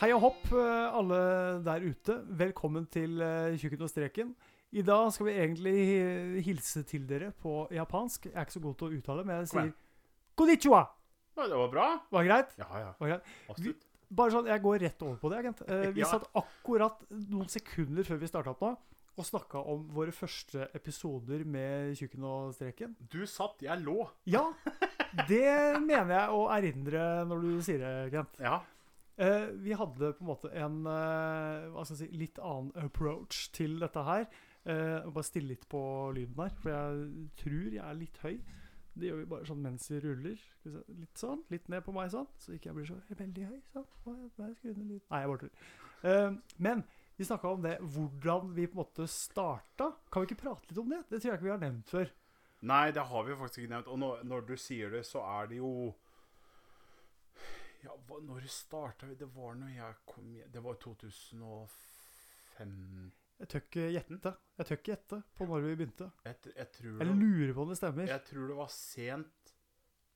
Hei og hopp, eh, alle der ute. Velkommen til eh, Tjukken og streken. I dag skal vi egentlig hilse til dere på japansk. Jeg er ikke så god til å uttale, men jeg sier konnichiwa. Ja, det var bra. Var det greit? Ja, ja. Var greit? Vi, Bare sånn, Jeg går rett over på det. agent. Eh, Vi Ja. satt akkurat noen sekunder før vi starta opp nå og snakka om våre første episoder med Tjukken og streken. Du satt, jeg lå. Ja, det mener jeg å erindre når du sier det, Kent. Ja. Eh, vi hadde på en måte en eh, si, litt annen approach til dette her. Eh, bare stille litt på lyden her, for jeg tror jeg er litt høy. Det gjør vi bare sånn mens vi ruller. Litt sånn, litt ned på meg sånn, så ikke jeg blir så veldig høy. Sånn. Nei, jeg bare tuller. Men vi snakka om det, hvordan vi på en måte starta. Kan vi ikke prate litt om det? Det tror jeg ikke vi har nevnt før. Nei, det har vi faktisk ikke nevnt. Og når, når du sier det, så er det jo Ja, hva, når starta vi? Det var når jeg kom hjem Det var 2005 Jeg tør ikke gjette. Jeg tør ikke gjette på når vi begynte. Jeg, jeg, Jeg lurer på om det stemmer. jeg tror det var sent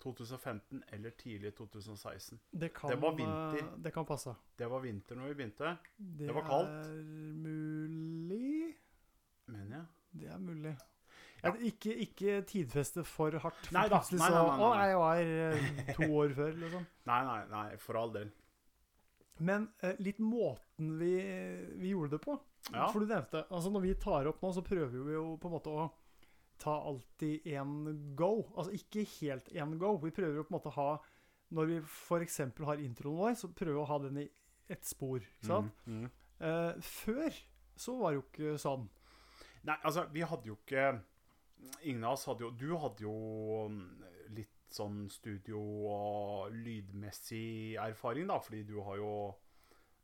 2015 eller tidlig 2016. Det, kan, det var vinter. eh, Det kan passe. Det var vinter når vi begynte, Det, var kaldt. Det er mulig. mener jeg. Det er mulig. Ja. Ikke, ikke tidfeste for hardt. for Nei da. plutselig Nei, nei, nei, nei. Å, jeg var eh, to år før, liksom. Nei, nei, nei, for all del. Men eh, litt måten vi, vi gjorde det på. Ja. For du nevnte altså Når vi tar opp nå, så prøver vi jo på en måte å ta alltid én go. Altså ikke helt én go. Vi prøver jo på en måte å ha Når vi f.eks. har introen vår, så prøver vi å ha den i ett spor. Ikke sant? Mm, mm. Eh, før så var det jo ikke sånn. Nei, altså, vi hadde jo ikke Ingen av oss hadde jo Du hadde jo mm, litt sånn studio- og lydmessig erfaring, da, fordi du har jo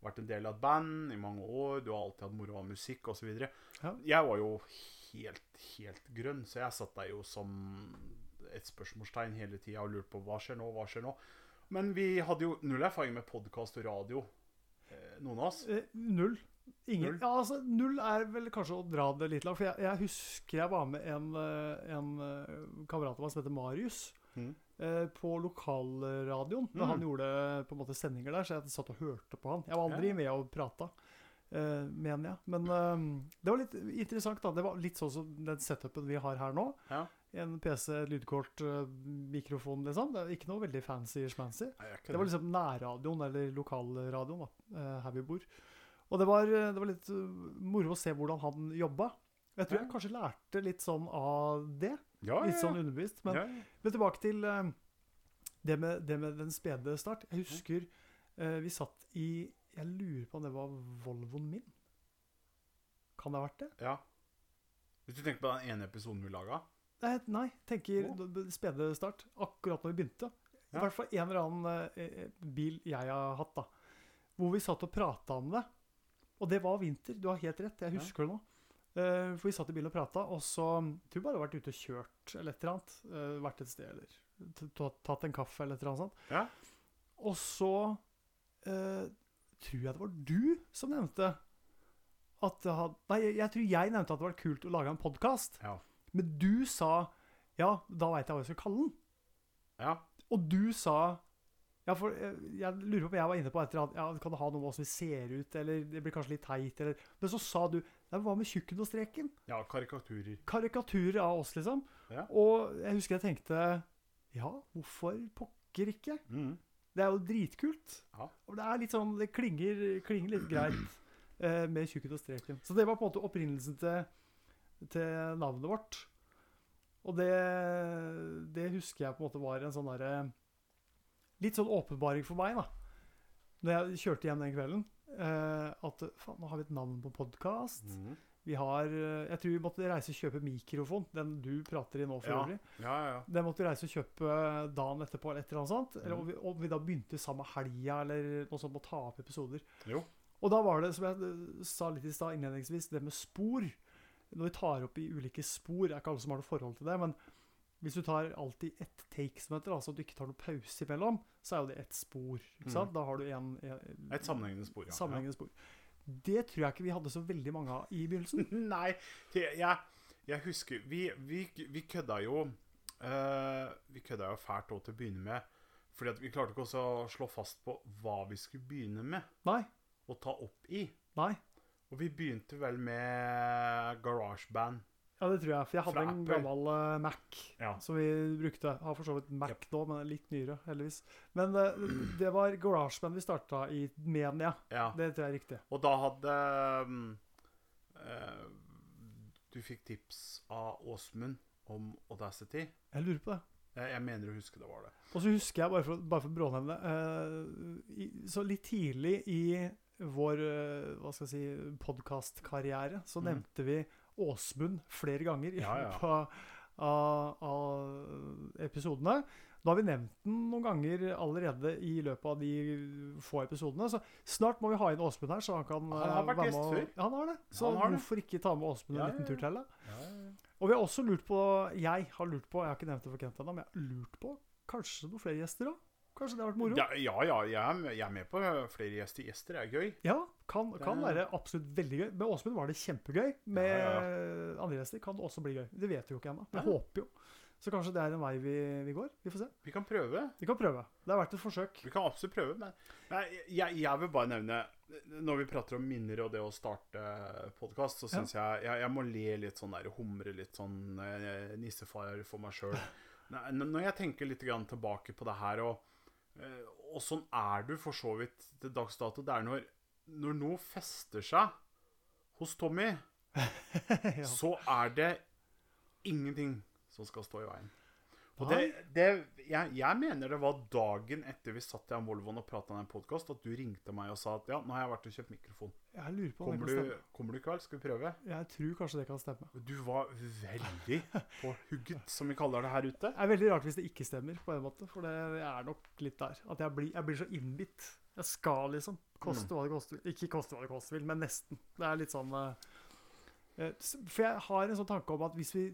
vært en del av et band i mange år. Du har alltid hatt moro av musikk osv. Ja. Jeg var jo helt, helt grønn, så jeg satt der jo som et spørsmålstegn hele tida og lurte på hva skjer nå, hva skjer nå. Men vi hadde jo null erfaring med podkast og radio, eh, noen av oss. Eh, null. Ingen. Null? Ja, altså, null er vel kanskje å dra det litt langt. For jeg, jeg husker jeg var med en, eh, en eh, kamerat av meg som heter Marius. mm. eh, På lokalradioen. Da Mm. han gjorde på en måte sendinger der, så jeg satt og hørte på han. Jeg var aldri med og prata, eh, mener jeg. Men eh, det var litt interessant. da Det var litt sånn som den setupen vi har her nå. Ja. En PC, lydkort, mikrofon, liksom. Det er ikke noe veldig fancy schmancy. Nei, jeg ikke Det var liksom nærradioen, eller lokalradioen, da, her vi bor. Og det var, det var litt uh, moro å se hvordan han jobba. Jeg tror jeg kanskje lærte litt sånn av det. ja, Litt ja, sånn underbevist. Men, men tilbake til eh, det, med, det med den spede start. Jeg husker eh, vi satt i Jeg lurer på om det var Volvoen min. Kan det ha vært det? Ja. Hvis du tenker på den ene episoden vi laga Nei, nei tenker oh. spede start. Akkurat når vi begynte. I hvert fall en eller annen eh, bil jeg har hatt, da. Hvor vi satt og prata om det. Og det var vinter. Du har helt rett. Jeg husker det nå. Eh, for vi satt i bilen og prata, og så tror jeg bare har vært ute og kjørt eller et eller annet. eh, vært et sted eller tatt- en kaffe eller et eller annet sånt. Ja. Og så eh, tror jeg det var du som nevnte at det hadde Nei, jeg tror jeg nevnte at det var kult å lage en podkast. Ja. Men du sa Ja, da veit jeg hva jeg skal kalle den. ja. Og du sa Ja, for eh, jeg lurer på om jeg var inne på etter at Ja, kan det ha noe med åssen vi ser ut, eller det blir kanskje litt teit, eller Men så sa du Nei, hva med tjukken og streken? Ja, karikaturer. Karikaturer av oss, liksom. Ja. Og jeg husker jeg tenkte Ja, hvorfor pokker ikke? Mm. Det er jo dritkult. Ja. Og det er litt sånn Det klinger, klinger litt greit eh, med tjukken og streken. Så det var på en måte opprinnelsen til, til navnet vårt. Og det, det husker jeg på en måte var en sånn derre Litt sånn åpenbaring for meg, da. Når jeg kjørte hjem den kvelden. Uh, at faen, nå har vi et navn på podkast. Mm. Vi har eh, Jeg tror vi måtte reise og kjøpe mikrofon. Den du prater i nå, for Ja. øvrig. Ja, ja, ja. Den måtte vi reise og kjøpe dagen etterpå, eller et eller annet sånt. Eller, om vi, om vi da begynte samme helga, eller noe sånt, å ta opp episoder. Jo. Og da var det, som jeg eh, sa litt i stad innledningsvis, det med spor. Når vi tar opp i ulike spor, er ikke alle som har noe forhold til det, men hvis du tar alltid ett take som heter, altså at du ikke tar noe pause imellom, så er jo det ett spor. ikke sant? Mm. Da har du en, en Et sammenhengende spor, ja. sammenhengende spor. Det tror jeg ikke vi hadde så veldig mange av i begynnelsen. Nei, jeg, jeg husker Vi, vi, vi kødda jo uh, Vi kødda jo fælt òg til å begynne med. Fordi vi klarte ikke også å slå fast på hva vi skulle begynne med Nei. å ta opp i. Nei. Og vi begynte vel med GarageBand. Ja, det tror jeg. For jeg hadde en gammel uh, Mac Ja. som vi brukte. Har for så vidt Mac nå, men litt nyere, heldigvis. Men uh, det var GarageBand vi starta i Menia. ja. Det tror jeg er riktig. Og da hadde um, uh, Du fikk tips av Åsmund om Audacity. Jeg lurer på det. Jeg, jeg mener å huske det var det. Og så husker jeg, bare for, bare for å brånevne i- Så litt tidlig i vår hva skal jeg si, podkastkarriere så mm. nevnte vi Åsmund flere ganger i Ja, ja. løpet av, av, av episodene. Da har vi nevnt den noen ganger allerede i løpet av de få episodene. Så snart må vi ha inn Åsmund her, så han kan Han har eh, vært gjest før. Han har det. Så Han hvorfor det. ikke ta med Åsmund en Ja, liten tur til? Og vi har også lurt på Jeg har lurt på, jeg har ikke nevnt det for Kent ennå, men jeg har lurt på kanskje noen flere gjester òg? Kanskje det har vært moro? Ja, ja, ja jeg, er med, jeg er med på flere gjester. Gjester er gøy. Ja, kan, kan Det- være absolutt veldig gøy. Med Åsmund var det kjempegøy. Med Ja, andre gjester kan det også bli gøy. Det vet vi jo ikke ennå. Vi håper jo. Så kanskje det er en vei vi, vi går. Vi får se. Vi kan prøve. Vi kan prøve. Det har vært et forsøk. Vi kan absolutt prøve, men nei, jeg, jeg vil bare nevne Når vi prater om minner og det å starte podkast, så syns jeg, jeg jeg må le litt sånn der, humre litt sånn eh, nissefar for meg sjøl. Når jeg tenker litt grann tilbake på det her, og, eh, og sånn er du for så vidt til dags dato, det er når, når noe fester seg hos Tommy, ja. så er det ingenting som skal stå i veien. Og det, det, jeg, jeg mener det var dagen etter vi satt i Volvoen og prata om en podkast, at du ringte meg og sa at ja, nå har jeg vært og kjøpt mikrofon. Jeg lurer på om Kommer det kan du, stemme. kommer du kveld? Skal vi prøve? Jeg tror kanskje det kan stemme. Du var veldig på hugget, som vi kaller det her ute. Det er veldig rart hvis det ikke stemmer, på en måte. For det er nok litt der. At jeg blir, jeg blir så innbitt. Jeg skal liksom. Koste hva det koste. Ikke koste hva det koste vil, men nesten. Det er litt sånn eh, eh, For jeg har en sånn tanke om at hvis vi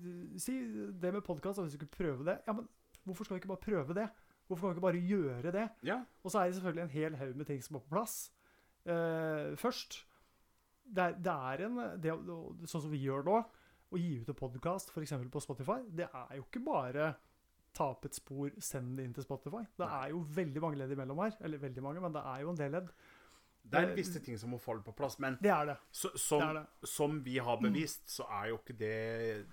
Si det med podkast, hvis vi skulle prøve det Ja, men hvorfor skal vi ikke bare prøve det? Hvorfor kan vi ikke bare gjøre det? Ja, Og så er det selvfølgelig en hel haug med ting som må på plass. Eh, først det er, det er en det, Sånn som vi gjør nå, å gi ut en podkast f.eks. på Spotify, det er jo ikke bare ta opp et spor, send det inn til Spotify. Det er jo veldig mange ledd imellom her. Eller veldig mange, men det er jo en del ledd. det er visse ting som må falle på plass, men Det er det. så, det, som, er det. som vi har bevist, så er jo ikke det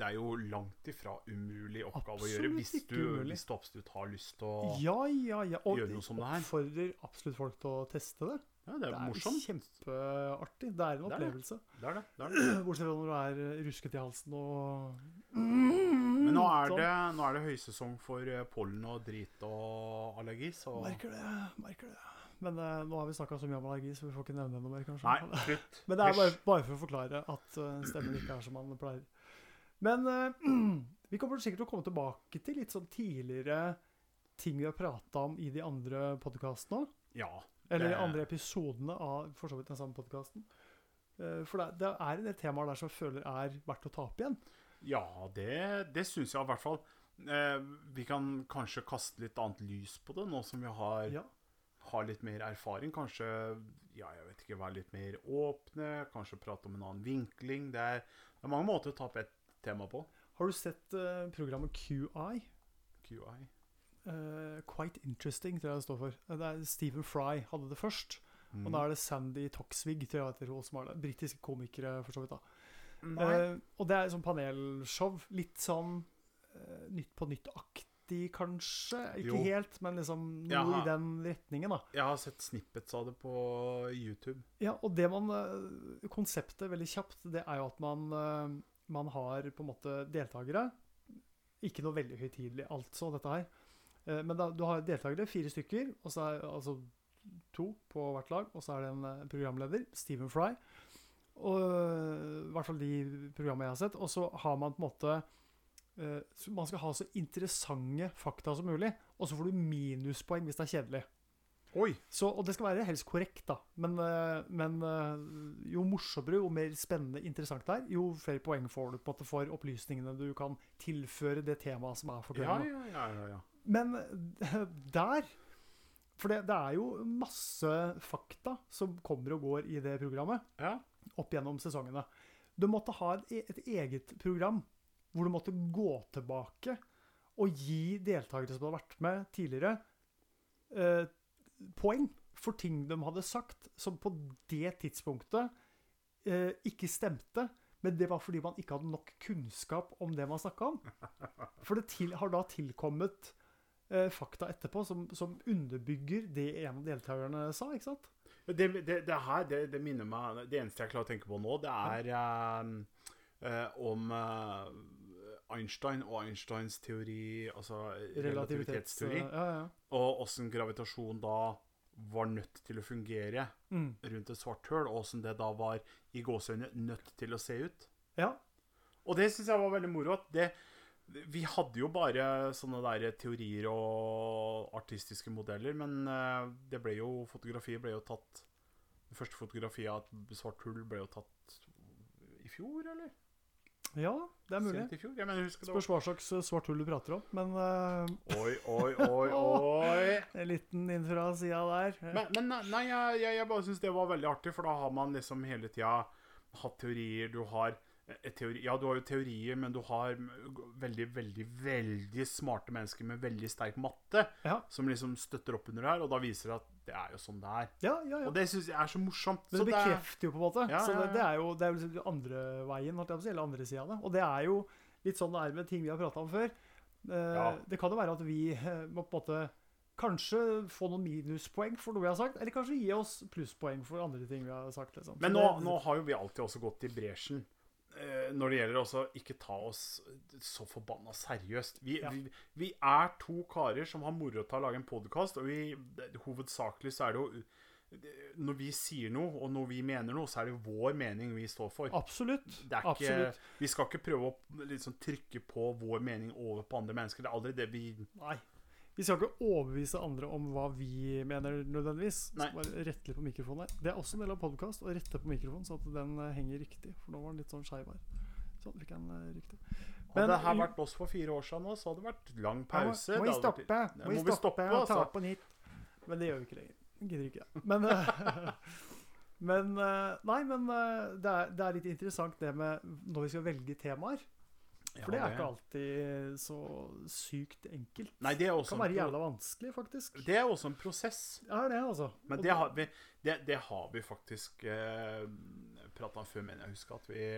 Det er jo langt ifra umulig oppgave å gjøre hvis du, hvis du absolutt har lyst til å Ja, ja, ja. Og Gjøre noe som det her. oppfordrer absolutt folk til å teste det. Ja, det Det er morsomt. kjempeartig. Det er en Det er det. opplevelse. Det er det. det, er det. Bortsett fra når du er rusket i halsen og Men nå er det, nå er det høysesong for eh, pollen og drit og allergi, så Merker det. merker det. Men eh, nå har vi snakka så mye om allergi, så vi får ikke nevne det noe mer, kanskje. Nei, slutt. Men det er bare, bare for å forklare at uh, stemmen ikke er som man pleier. Men eh, vi kommer sikkert til å komme tilbake til litt sånn tidligere ting vi har prata om i de andre podkastene. Ja. Eller de andre episodene av for så vidt den samme podkasten. for det, det er en del temaer der som jeg føler er verdt å ta opp igjen. Ja, det, det syns jeg i hvert fall. Eh, vi kan kanskje kaste litt annet lys på det, nå som vi har, Ja. har litt mer erfaring. Kanskje ja, jeg vet ikke, være litt mer åpne, kanskje prate om en annen vinkling. Det er, det er mange måter å ta opp et tema på. Har du sett eh, programmet QI? QI. Eh, quite Interesting, tror jeg det står for. Eh, Det er Stephen Fry hadde det først. Mm. Og da er det Sandy Toxvig, tror jeg heter hun som har det. Britiske komikere, for så vidt. da. Eh, og det er sånn panelshow. Litt sånn uh, Nytt på nytt-aktig, kanskje. Ikke Jo. helt, men liksom noe Jaha. i den retningen, da. Jeg har sett snippets av det på YouTube. Ja, og det man Konseptet, veldig kjapt, det er jo at man, man har på en måte deltakere. Ikke noe veldig høytidelig, altså, dette her. Eh, Men da, du har deltakere, fire stykker, og så er altså to på hvert lag. Og så er det en eh, programleder, Stephen Fry. Og, eh, I hvert fall de programmene jeg har sett. Og så har man på en måte Man skal ha så interessante fakta som mulig. Og så får du minuspoeng hvis det er kjedelig. Oi! Så, og det skal være helst korrekt, da. Men, men jo morsommere, jo mer spennende, interessant det er, jo flere poeng får du på en måte for opplysningene du kan tilføre det temaet som er for Ja, ja, ja. ja, ja. Men der For det, det er jo masse fakta som kommer og går i det programmet ja. opp gjennom sesongene. Du måtte ha et, e- et eget program hvor du måtte gå tilbake og gi deltakere som hadde vært med tidligere, eh, poeng for ting de hadde sagt, som på det tidspunktet eh, ikke stemte. Men det var fordi man ikke hadde nok kunnskap om det man snakka om. For det til, har da tilkommet fakta etterpå som, som underbygger det en av deltakerne sa. ikke sant? Det, det, det her, det, det minner meg Det eneste jeg klarer å tenke på nå, det er eh, eh, om eh, Einstein og Einsteins teori, altså relativitetsteori, Ja, ja. og åssen gravitasjon da var nødt til å fungere Mm. rundt et svart høl, og åssen det da var i gåseøyne nødt til å se ut. ja. Og det syns jeg var veldig moro. at det vi hadde jo bare sånne der teorier og artistiske modeller, men eh, det ble jo Fotografiet ble jo tatt Det første fotografiet av et svart hull ble jo tatt i fjor, eller? ja, det er mulig. Fjor? Jeg mener, Spørs hva slags eh, svart hull du prater om. Men uh... Oi, oi, oi, oi. en liten inn fra sida der. Men, men nei, jeg, jeg, bare syns det var veldig artig, for da har man liksom hele tida hatt teorier. Du har teori, Ja, du har jo teorier, men du har veldig, veldig, veldig smarte mennesker med veldig sterk matte Ja, som liksom støtter opp under det her, og da viser det at det er jo sånn det er. ja, ja. ja. Og det syns jeg er så morsomt. Men Så det det er- bekrefter jo på en måte. Så det, det er jo det er jo liksom andre veien, eller andre sida av det. Og det er jo litt sånn det er med ting vi har prata om før. Eh. Det kan jo være at vi eh, må på en måte kanskje få noen minuspoeng for noe vi har sagt, eller kanskje gi oss plusspoeng for andre ting vi har sagt. Liksom. Men nå, nå har jo vi alltid også gått i bresjen eh, når det gjelder også ikke ta oss så forbanna seriøst. Vi, Ja. vi, vi er to karer som har moro av å lage en podkast, og vi, hovedsakelig så er det jo Når vi sier noe, og når vi mener noe, så er det jo vår mening vi står for. Absolutt. Ikke, Absolutt. vi skal ikke prøve å liksom trykke på vår mening over på andre mennesker. Det er aldri det vi Nei. Vi skal ikke overbevise andre om hva vi mener nødvendigvis. Nei. Bare rette litt på mikrofonen her. Det er også en del av podkast å rette på mikrofonen, så at den eh, henger riktig. For nå var den litt sånn skeiv her. Sånn fikk den riktig. riktig. Hadde det her vært oss for fire år siden nå, så hadde det vært lang pause. Må, må vi vært- stoppe? Ja, Må vi må vi stoppe, stoppe, og ta altså? på nytt? Men det gjør vi ikke lenger. Gidder ikke det. Men, men eh, Nei, men eh, det er, det er litt interessant det med når vi skal velge temaer. For det er ikke alltid så sykt enkelt. Nei, det er Det kan være jævla vanskelig, faktisk. Det er også en prosess. Ja, det er altså. Men det har vi, det, det har vi faktisk eh, prata om før, mener jeg husker at vi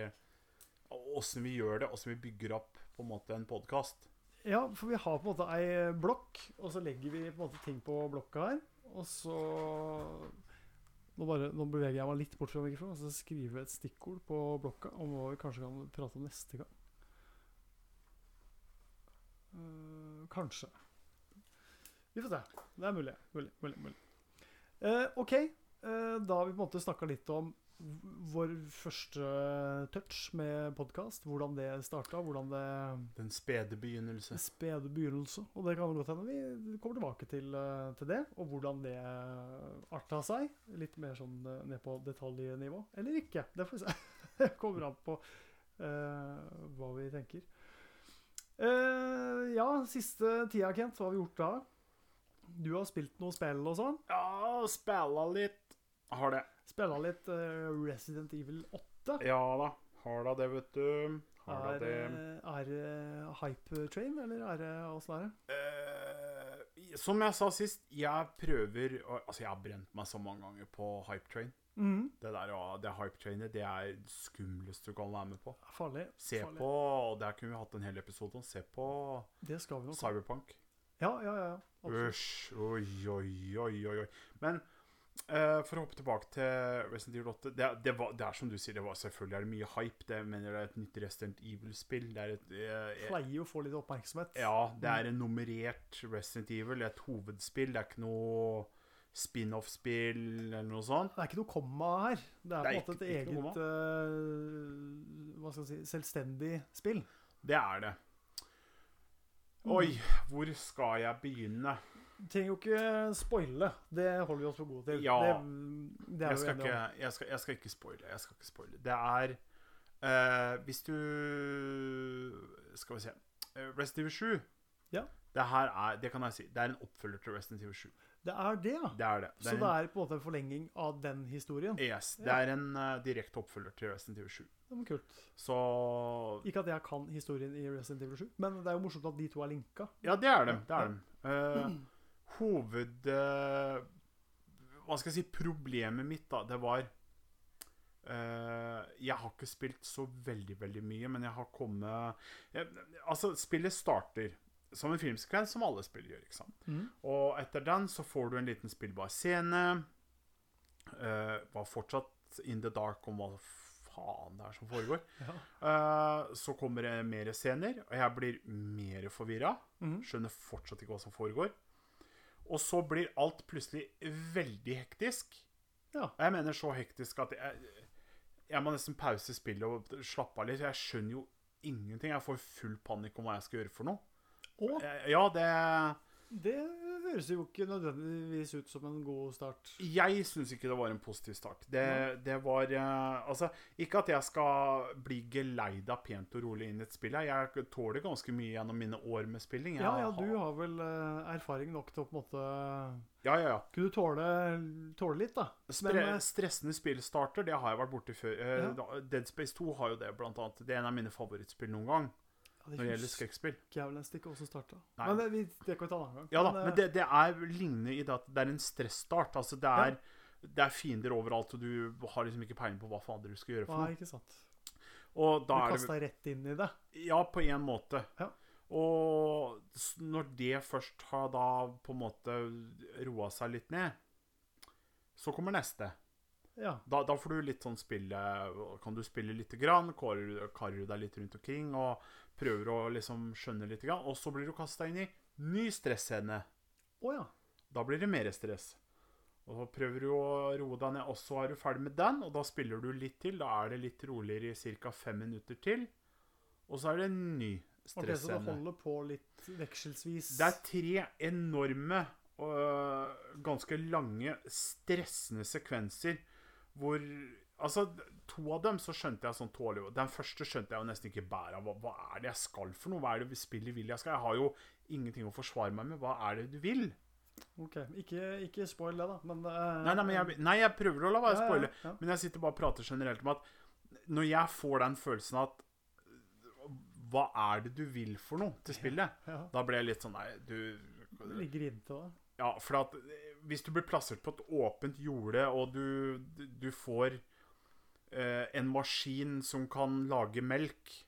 Åssen vi gjør det, åssen vi bygger opp på en måte en podkast. Ja, for vi har på en måte ei blokk, og så legger vi på en måte ting på blokka her. Og så Nå, bare, nå beveger jeg meg litt bort fra mikrofonen, og så skriver jeg et stikkord på blokka om hva vi kanskje kan prate om neste gang. Eh, kanskje. Vi får se. Det er mulig. mulig, mulig, mulig. Uh, OK. Uh, da har vi på en måte snakka litt om vår første touch med podkast. Hvordan det starta, hvordan det Den spede begynnelse. spede begynnelse. Og det kan godt hende vi kommer tilbake til, til det, og hvordan det arta seg. Litt mer sånn ned på detaljnivå. Eller ikke. Det får vi se. Det kommer an på hva vi tenker. Eh, ja, siste tida, Kent. Hva har vi gjort da? Du har spilt noe spill og sånn. Ja, spilla litt. Har det. Spilla litt eh, Resident Evil 8. Ja da. Har da det, vet du. Har da Er, det. eh, er det hype train, eller er det åssen er det? Eh, som jeg sa sist, jeg prøver Altså, jeg har brent meg så mange ganger på hype train. Mhm. Det der, ja, det hype trainet, det er det skumleste du kan være med på. Farlig. Se farlig. på og Der kunne vi hatt en hel episode om. Se på Det skal vi. Cyberpunk. Ja, ja, ja. absolutt. Oi, oi, oi. Men uh, for å hoppe tilbake til Resident Evil 8 det, det, var, det er som du sier, det var selvfølgelig er det mye hype. Det mener det er et nytt Resident Evil-spill. Det er et eh, Pleier å få litt oppmerksomhet. Ja, det er en nummerert Resident Evil. Det er et hovedspill. Det er ikke noe spin-off-spill eller noe sånt. Det er ikke noe komma her. Det er Det på en måte et eget eh, Hva skal jeg si selvstendig spill. Det er det. Oi, hvor skal jeg begynne? Trenger jo ikke spoile. Det holder vi oss for gode til. Ja. det, det er Jeg skal, ikke, jeg, skal, jeg skal ikke spoile. Jeg skal ikke spoile. Det er uh, Hvis du Skal vi se Rest Resident Evil 7 Ja. Det her er Det kan jeg si. Det er en oppfølger til Resident Evil 7. Det er det, ja. Det er det. Så det er på en måte en forlenging av den historien. yes, det er en uh, direkte oppfølger til Resident Evil 7. Det var kult. Så Ikke at jeg kan historien i Resident Evil 7, men det er jo morsomt at de to er linka. Ja, det er dem. Det er dem. Eh, hoved... Uh, hva skal jeg si? Problemet mitt, da, det var Uh, Jeg har ikke spilt så veldig, veldig mye, men jeg har kommet jeg, Altså, spillet starter som en filmsekvens, som alle spill gjør. ikke sant? Mm. Og etter den så får du en liten spillbar scene. Uh, var fortsatt in the dark om hva faen det er som foregår. Ja. uh, så kommer det mer scener, og jeg blir mer forvirra. Mm. Skjønner fortsatt ikke hva som foregår. Og så blir alt plutselig veldig hektisk. Ja. Jeg mener så hektisk at jeg, jeg må nesten pause spillet og slappe av litt. Jeg skjønner jo ingenting. Jeg får full panikk om hva jeg skal gjøre for noe. Og Eh, Ja, det det høres jo ikke nødvendigvis ut som en god start. Jeg syns ikke det var en positiv start. Det, det var eh, Altså, ikke at jeg skal bli geleida pent og rolig inn i et spill. her. Jeg tåler ganske mye gjennom mine år med spilling. Jeg Ja, ja, du har- vel eh, erfaring nok til å på en måte Ja, ja, ja. Kunne du tåle, tåle litt, da? Spre Men, eh, stressende spillstarter, det har jeg vært borti før. Eh, Ja. da- Dead Space 2 har jo det, blant annet. Det er en av mine favorittspill noen gang når det gjelder skrekkspill. ikke hvordan starta. Nei. Men det, vi, det kan vi ta en annen gang. Ja da, men, men det, det er lignende i det at det er en stressstart. Altså, det er, det er fiender overalt, og du har liksom ikke peiling på hva fader du skal gjøre for Nei, noe. ikke sant. Og da du kasta rett inn i det. Ja, på en måte. Ja. Og når det først har da på en måte roa seg litt ned, så kommer neste. Ja. Da, da får du litt sånn spille Kan du spille lite grann, karer du deg litt rundt omkring og prøver å liksom skjønne litt, grann, og så blir du kasta inn i ny stresscene. Oh, ja. Da blir det mer stress. Og så prøver du å roe deg ned, og så er du ferdig med den, og da spiller du litt til. Da er det litt roligere i ca. fem minutter til. Og så er det en ny Ok, Så det holder på litt vekselvis? Det er tre enorme og ganske lange, stressende sekvenser hvor Altså, to av dem så skjønte jeg sånn tålelig Den første skjønte jeg jo nesten ikke bæret av. Hva, hva er det jeg skal for noe? Hva er det spillet vil jeg skal? Jeg har jo ingenting å forsvare meg med. Hva er det du vil? Ok, Ikke, ikke spoil det, da. Men uh, Nei, nei, men jeg, nei, jeg prøver å la være å ja, spoile. Ja, ja. Men jeg sitter bare og prater generelt om at når jeg får den følelsen at Hva er det du vil for noe til spillet? Da ble jeg litt sånn Nei, du ligger inntil det. Ja, for at hvis du blir plassert på et åpent jorde, og du, du- får eh, en maskin som kan lage melk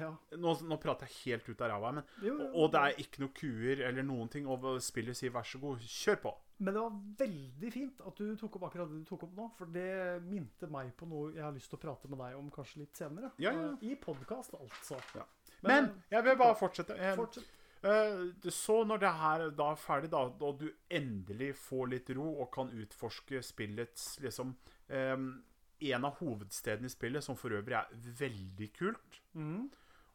Ja. Nå, nå prater jeg helt ut av ræva, men Jo, jo. og, og det er ikke noen kuer eller noen ting, og spillet sier 'vær så god, kjør på'. Men det var veldig fint at du tok opp akkurat det du tok opp nå, for det minte meg på noe jeg har lyst til å prate med deg om kanskje litt senere. Ja, ja. I podkast, altså. Ja. Men jeg vil bare fortsette. Eh, fortsett. Eh, så når det her da er ferdig, da, og du endelig får litt ro og kan utforske spillets liksom En av hovedstedene i spillet, som for øvrig er veldig kult, mm.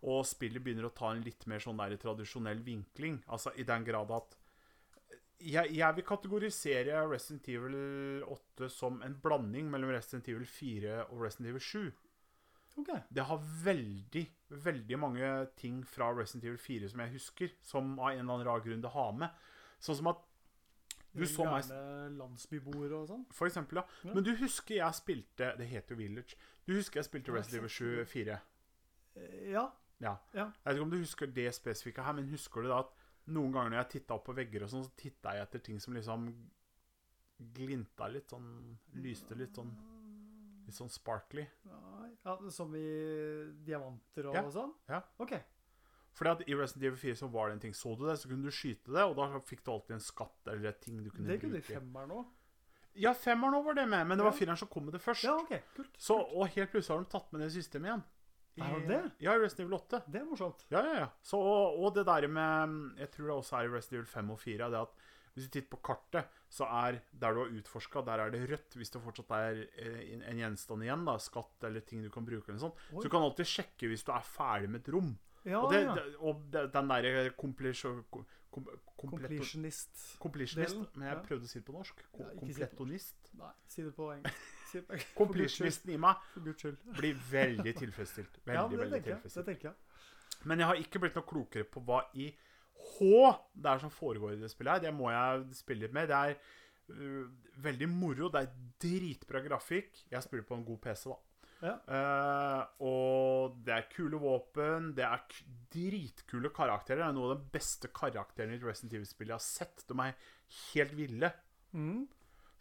og spillet begynner å ta en litt mer sånn der tradisjonell vinkling, altså i den grad at jeg, jeg vil kategorisere Resident Evil 8 som en blanding mellom Resident Evil 4 og Resident Evil 7. Ok. Det har veldig, veldig mange ting fra Resident Evil 4 som jeg husker, som av en eller annen rar grunn det har med. Sånn som at du så meg landsbyboere og sånn. For eksempel, ja. Ja. Men du husker jeg spilte Det heter jo Village. Du husker jeg spilte Resident Evil 4? Eh, Ja. Ja. Ja. Jeg vet ikke om du husker det spesifikke her, men husker du da at noen ganger når jeg titta opp på vegger og sånn, så titta jeg etter ting som liksom glinta litt, sånn Lyste litt sånn Litt sånn sparkly. Ja, Som i diamanter og Ja. sånn? Ja. Ok. Fordi at I Resident Evil 4 så var det en ting. Så du det, så kunne du skyte det, og da fikk du alltid en skatt eller et ting du kunne Det kunne i bruke. femmeren nå. Ja, femmeren òg var det med, men det var fireren som kom med det først. Ja, ok. Kult. Så, og helt plutselig har de tatt med det systemet igjen. Er det det? Ja, i Resident Evil 8. Det er morsomt. Ja, ja, ja. Så, og, og det der med Jeg tror det også er i Resident Evil 5 og 4 det at hvis du titter på kartet, så er der du har utforska, der er det rødt. Hvis det fortsatt er eh, en gjenstand igjen, da, skatt eller ting du kan bruke, eller sånt. Oi. Så du kan alltid sjekke hvis du er ferdig med et rom. Ja, og, det, ja. det, og det, den derre kom- kom- Completionist. Completionist. Men jeg prøvde å si det på norsk. Komplettonist. Ja, på Nei, si det på engelsk. Si det på engelsk. Completionisten i meg blir veldig tilfredsstilt. Veldig, veldig tilfredsstilt. Men jeg har ikke blitt noe klokere på hva i H det er som foregår i det spillet her. Det må jeg spille litt med. Det er uh, veldig moro. Det er dritbra grafikk. Jeg spiller på en god PC, da. Ja. Uh, og det er kule våpen. Det er dritkule karakterer. Det er noe av de beste karakterene i Resident Evil-spillet jeg har sett. De er helt ville. Mm.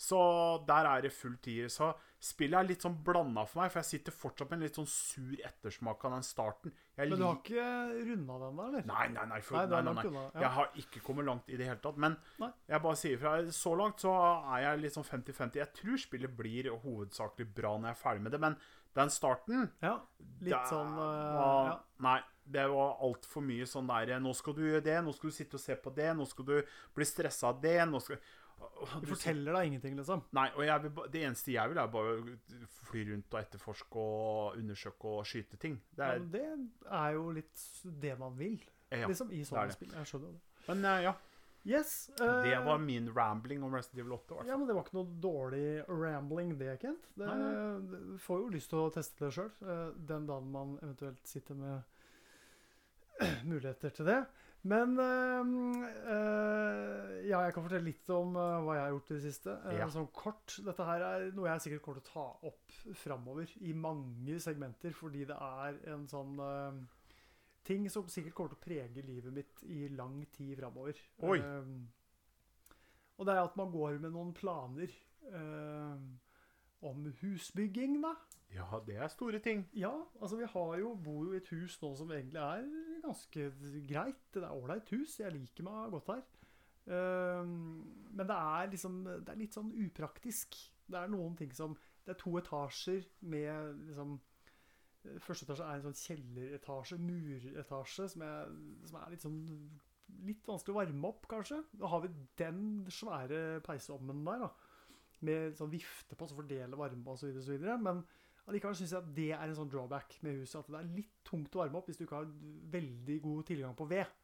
Så der er det full tier. Så spillet er litt sånn blanda for meg, for jeg sitter fortsatt med en litt sånn sur ettersmak av den starten. Jeg Men du har ikke runda den der, eller? Nei, nei, nei. For, Nei, nei, nei, nei. Jeg har ikke kommet langt i det hele tatt. Men jeg bare sier fra. Så langt så er jeg litt sånn 50-50. Jeg tror spillet blir hovedsakelig bra når jeg er ferdig med det, men den starten ja. Litt sånn uh, var, ja. Nei, det var altfor mye sånn der Nå skal du gjøre det, nå skal du sitte og se på det, nå skal du bli stressa av det nå skal, De du, forteller deg ingenting, liksom. Nei, og vil, det eneste jeg vil, er bare fly rundt og etterforske og undersøke og skyte ting. Det er, ja, det er jo litt det man vil, ja. liksom, i det sånne spill. Jeg skjønner det. Men uh, ja, Yes. det eh, var min rambling om Resident Evil 8. Ja, men det var ikke noe dårlig rambling, det, Kent. Det, Nei, det får jo lyst til å teste det sjøl, den dagen man eventuelt sitter med muligheter til det. Men eh, eh, ja, jeg kan fortelle litt om eh, hva jeg har gjort i det siste. Ja. Sånn kort. Dette her er noe jeg sikkert kommer til å ta opp framover i mange segmenter, fordi det er en sånn ting som sikkert kommer til å prege livet mitt i lang tid framover. Oi. og det er at man går med noen planer eh, om husbygging, da. Ja, det er store ting. Ja, altså vi har jo, bor jo i et hus nå som egentlig er ganske greit. Det er ålreit hus. Jeg liker meg godt her. Ehm, men det er liksom Det er litt sånn upraktisk. Det er noen ting som Det er to etasjer med liksom Første etasje er en sånn kjelleretasje, muretasje, som er, som er litt sånn Litt vanskelig å varme opp, kanskje. Da har vi den svære peisovnen der, da. Med sånn vifte på, som fordeler varme videre. Men Allikevel syns jeg at det er en sånn drawback med huset. At det er litt tungt å varme opp hvis du ikke har veldig god tilgang på ved.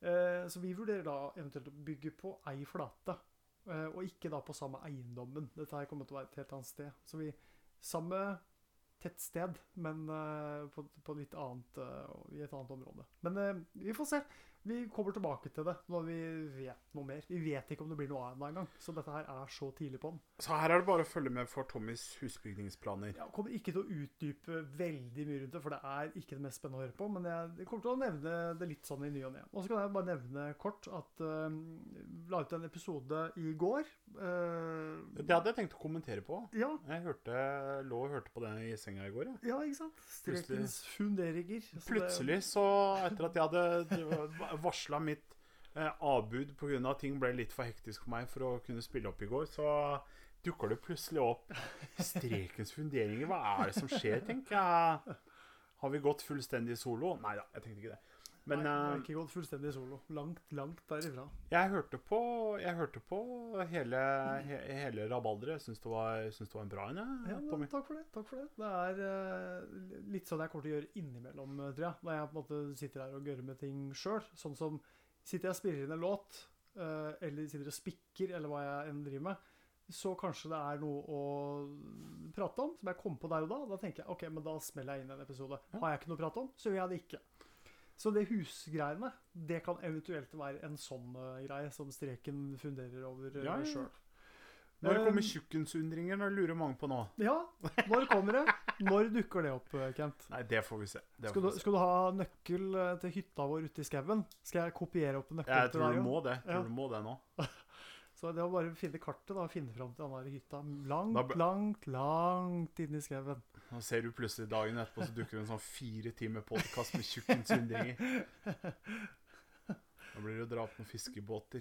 Eh, så vi vurderer da eventuelt å bygge på ei flate, eh, og ikke da på samme eiendommen. Dette her kommer til å være et helt annet sted. Så vi Samme tettsted, men eh, på, på litt annet, i et annet område. Men vi får se. Vi kommer tilbake til det når vi vet noe mer. Vi vet ikke om det blir noe av det engang. Så dette her er så tidlig på den. Så her er det bare å følge med for Tommys husbygningsplaner. Jeg kommer ikke til å utdype veldig mye rundt det, for det er ikke det mest spennende å høre på. Men jeg jeg kommer til å nevne det litt sånn i ny og ne. Og så kan jeg bare nevne kort at uh, la ut en episode i går. Uh, Det hadde jeg tenkt å kommentere på. ja, Jeg hørte, lå og hørte på det i senga i går. Ja. ja, ikke sant? Strekens funderinger. Så Plutselig, så etter at jeg hadde varsla mitt eh, avbud pga. at ting ble litt for hektisk for meg for å kunne spille opp i går, så dukker det plutselig opp Strekens funderinger. Hva er det som skjer, tenker jeg. Har vi gått fullstendig solo? Nei da, jeg tenkte ikke det. Men Nei, jeg har eh, ikke gått fullstendig solo. Langt, langt derifra. jeg hørte på, jeg hørte på hele, he, hele rabalderet. Jeg syns det, det var en bra en, jeg, Ja, men takk for det. takk for Det Det er uh, litt sånn jeg kommer til å gjøre innimellom, eh, tror jeg. Når jeg på en måte sitter her og gørrer med ting sjøl. Sånn som sitter jeg og spiller inn en låt, uh, eller sitter og spikker, eller hva jeg enn driver med, så kanskje det er noe å prate om som jeg kom på der og da. Da tenker jeg ok, men da smeller jeg inn en episode. Har jeg ikke noe å prate om, så gjør jeg det ikke. Så det husgreiene, det kan eventuelt være en sånn eh, greie som streken funderer over uh, Ja, ja, ja. sjøl. Når kommer tjukkensundringer? Det lurer mange på nå. Ja, når kommer det? Når dukker det opp, eh, Kent? Nei, det får vi se. Det Skal du, vi se. skal du ha nøkkel eh, til hytta vår ute i skauen? Skal jeg kopiere opp en nøkkel Jeg tror du må det. Jeg Ja. tror du må det nå. Så det var bare å finne kartet da, og finne fram til den hytta. Langt, ble- langt, langt inn i skauen. Nå ser du plutselig dagen etterpå, så dukker det en sånn fire timer podkast med tjukkensundringer. Da blir det å dra opp noen fiskebåter.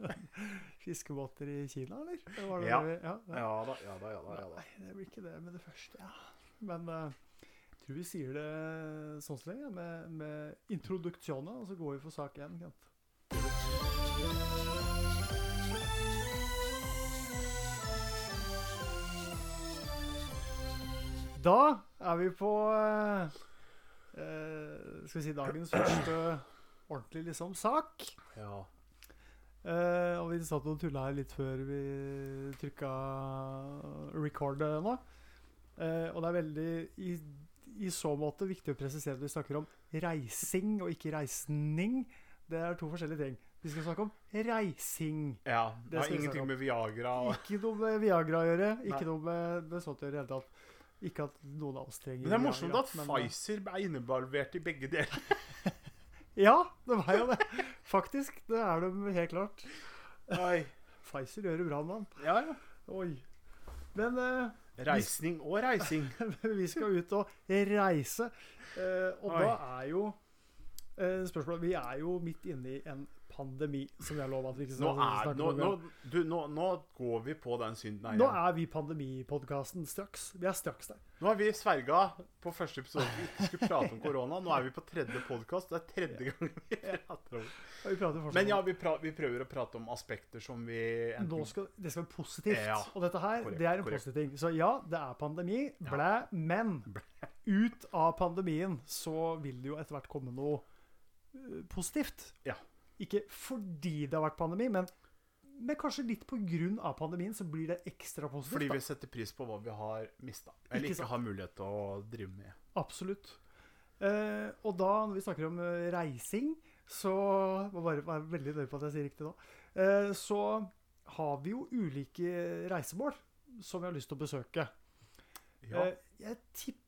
Fiskebåter i Kina, eller? Det var det Ja. vi- ja, ja. Ja da, ja da. ja da. Nei, det blir ikke det med det første, ja. Men uh, jeg tror vi sier det sånn så lenge, med, med introduksjonen, og så går vi for sak én, Kent. Da er vi på eh, eh, Skal vi si dagens første ordentlig liksom sak. Ja. Eh, og vi satt og tulla her litt før vi trykka record nå. Eh, og det er veldig i, i så måte viktig å presisere at vi snakker om reising og ikke reisning. Det er to forskjellige ting. Vi skal snakke om reising. ja. Det har ingenting med Viagra og Ikke noe med Viagra å gjøre. Ikke Nei. noe med, med sånt å gjøre i det hele tatt. Ikke at noen av oss trenger Men det er morsomt at men, eh, Pfizer er innebarvert i begge deler. Ja, det var jo det. Faktisk. Det er de helt klart. Oi. Pfizer gjør det bra, mann. Ja, ja. Oi. Men eh, Reisning og reising. vi skal ut og reise. Eh, og Oi. da er jo eh, spørsmålet Vi er jo midt inne i en pandemi, som jeg lova at vi ikke skal snakke nå, om. nå, du, nå, nå går vi på den synden her Nå er vi pandemipodkasten straks. Vi er straks der. Nå har vi sverga på første episode vi ikke skulle prate om korona. Nå er vi på tredje podkast. Det er tredje gang vi prater om det. Men ja, vi, pra vi prøver å prate om aspekter som vi enten Nå skal, det skal være positivt. Ja, og dette her, korrekt, det er en korrekt. positiv ting. Så ja, det er pandemi. Blæ. Men ut av pandemien så vil det jo etter hvert komme noe øh, positivt. Ja. Ikke fordi det har vært pandemi, men, men kanskje litt av pandemien så blir det ekstra positivt. Fordi vi setter pris på hva vi har mista. Eller Ikke ikke har mulighet til å drive med. Absolutt. Eh, og da, når vi snakker om eh, reising, så må bare være veldig nøye på at jeg sier riktig nå. Eh, så har vi jo ulike reisemål som vi har lyst til å besøke. Ja. Eh, jeg tipper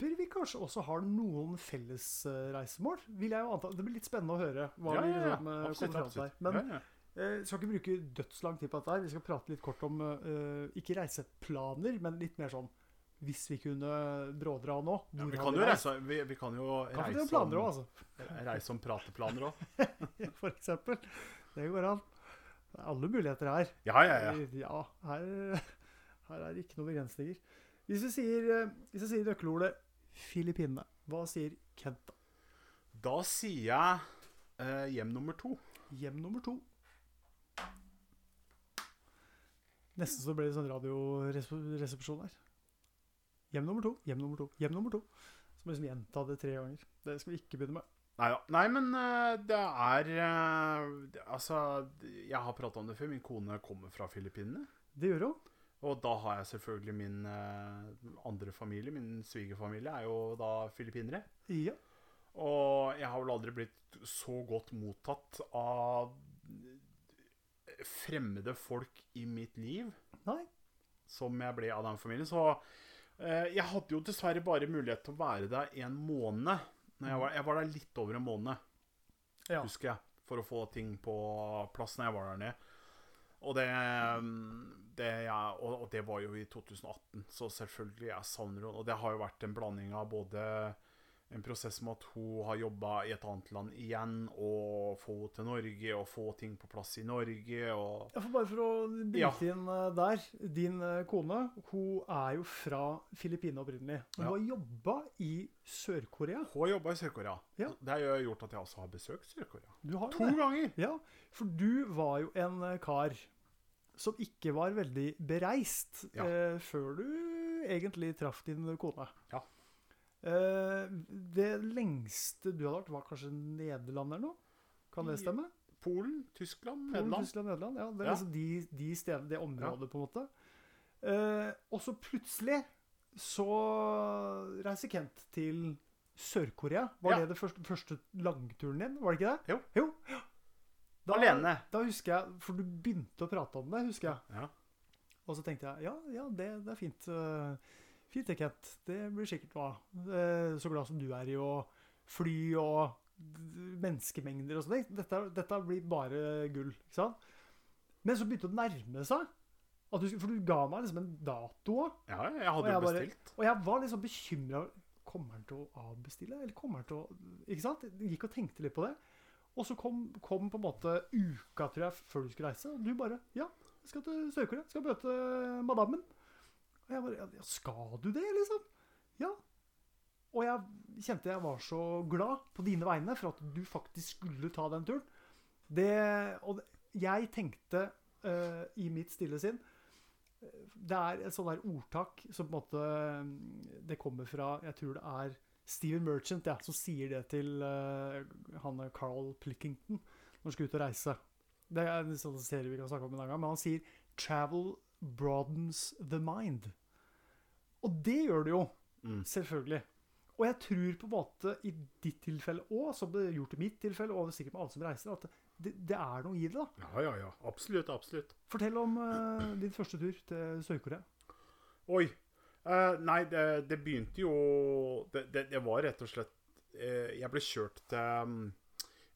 vi kanskje også har noen felles eh, reisemål. Vil jeg jo anta. Det blir litt spennende å høre hva ja, vi ja, ja. liksom, eh, Absolutt. kommer fram til. Men ja, eh, skal ikke bruke dødslang tid på dette her. Vi skal prate litt kort om eh, ikke reiseplaner, men litt mer sånn hvis vi kunne brådra nå. Ja, vi, kan vi reise, vi, vi kan jo Kan reise planer om, òg, altså. reise om prateplaner òg. For eksempel. Det går an. Det er alle muligheter her. Ja, ja, ja. Ja, her, her er det ikke noen begrensninger. Hvis vi sier, eh, hvis jeg sier nøkkelordet Filippinene, hva sier Kent da? Da sier jeg eh, hjem nummer to. Hjem nummer to. Nesten så ble det sånn radioresepsjon her. Hjem nummer to, hjem nummer to, hjem nummer to. Så må liksom gjenta det tre ganger. Det skal vi ikke begynne med. Nei da. Nei, men eh, det er eh, Altså, jeg har prata om det før. Min kone kommer fra Filippinene. Det gjør hun. Og da har jeg selvfølgelig min eh, andre familie. Min svigerfamilie er jo da filippinere. Ja. Og jeg har vel aldri blitt så godt mottatt av fremmede folk i mitt liv Nei. som jeg ble av den familien. Så eh, jeg hadde jo dessverre bare mulighet til å være der en måned. Jeg, var, jeg var der litt over en måned, Ja. husker jeg, for å få ting på plass når jeg var der nede. Og det, det, ja, og, og det var jo i 2018, så selvfølgelig, jeg savner henne. Og det har jo vært en blanding av både en prosess med at hun har jobba i et annet land igjen, og få henne til Norge, og få ting på plass i Norge, og Ja, for bare for å bryte Ja. inn eh, der. Din eh, kone hun er jo fra Filippinene opprinnelig. Hun Ja. har jobba i Sør-Korea. Hun har jobba i Sør-Korea. Ja. Det har gjort at jeg også har besøkt Sør-Korea. Du har jo To det. ganger! Ja, for du var jo en eh, kar som ikke var veldig bereist Ja. eh, før du egentlig traff din kone. Ja. Eh, det lengste du hadde vært, var kanskje Nederland eller noe? Kan det stemme? Polen, Tyskland, Polen, Nederland. Tyskland, Nederland. Ja, det er Ja. liksom de, de stedene, det området, på en måte. Eh, og så plutselig så reiser Kent til Sør-Korea. Var det det første, første langturen din? Var det ikke det? Jo. jo. Da, Alene. Da husker jeg, For du begynte å prate om det, husker jeg. Ja. Og så tenkte jeg ja, ja, det, det er fint. eh, fint det, Kent. Det blir sikkert bra. Eh, så glad som du er i å fly og menneskemengder og sånn. Dette, dette blir bare gull. ikke sant? Men så begynte det å nærme seg. At du, for du ga meg liksom en dato òg. ja, jeg hadde jo bestilt. Og jeg var liksom bekymra. Kommer han til å avbestille, eller kommer han til å Ikke sant? Jeg gikk og tenkte litt på det. Og så kom, kom på en måte uka, tror jeg, før du skulle reise. Og du bare Ja, jeg skal til Sør-Korea. Skal møte madammen. Og jeg bare ja, Skal du det, liksom? Ja. Og jeg kjente jeg var så glad på dine vegne for at du faktisk skulle ta den turen. Det, og jeg tenkte uh, i mitt stille sinn det er et sånt der ordtak som på en måte mm, Det kommer fra Jeg tror det er Steven Merchant ja, som sier det til uh, han Carl Plickington når han skal ut og reise. Det er en sånn serie vi kan snakke om en gang, men han sier 'travel broadens the mind'. Og det gjør det jo, Mm. selvfølgelig. Og jeg tror på en måte i ditt tilfelle òg, som det er gjort i mitt tilfelle, og sikkert med alle som reiser, at det, det er noe i det. da. Ja, ja, ja. Absolutt, absolutt. Fortell om uh, din første tur til Sør-Korea. Oi. Eh, nei, det, det begynte jo det, det, det var rett og slett uh, Jeg ble kjørt til um,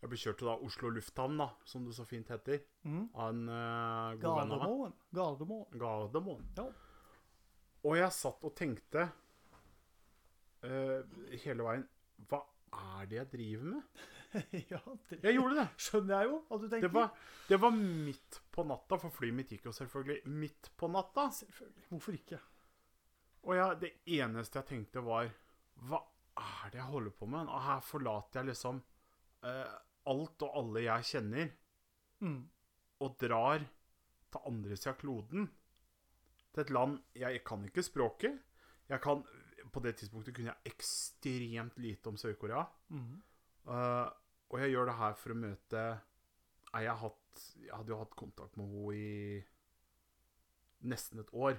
Jeg ble kjørt til da Oslo lufthavn, da, som det så fint heter, Mm. av en uh, god venn av meg. Gardermoen. Gardermoen. Ja. Og jeg satt og tenkte hele veien Hva er det jeg driver med? ja, det Jeg gjorde det. skjønner jeg jo at du tenker. Det var, det var midt på natta, for flyet mitt gikk jo selvfølgelig midt på natta. Selvfølgelig. Hvorfor ikke? Og jeg, det eneste jeg tenkte, var Hva er det jeg holder på med? Og her forlater jeg liksom eh, alt og alle jeg kjenner, Mm. og drar til andre sida av kloden. Til et land Jeg kan ikke språket. Jeg kan, på det tidspunktet kunne jeg ekstremt lite om Sør-Korea. Mm. Uh, og jeg gjør det her for å møte jeg, hatt, jeg hadde jo hatt kontakt med henne i nesten et år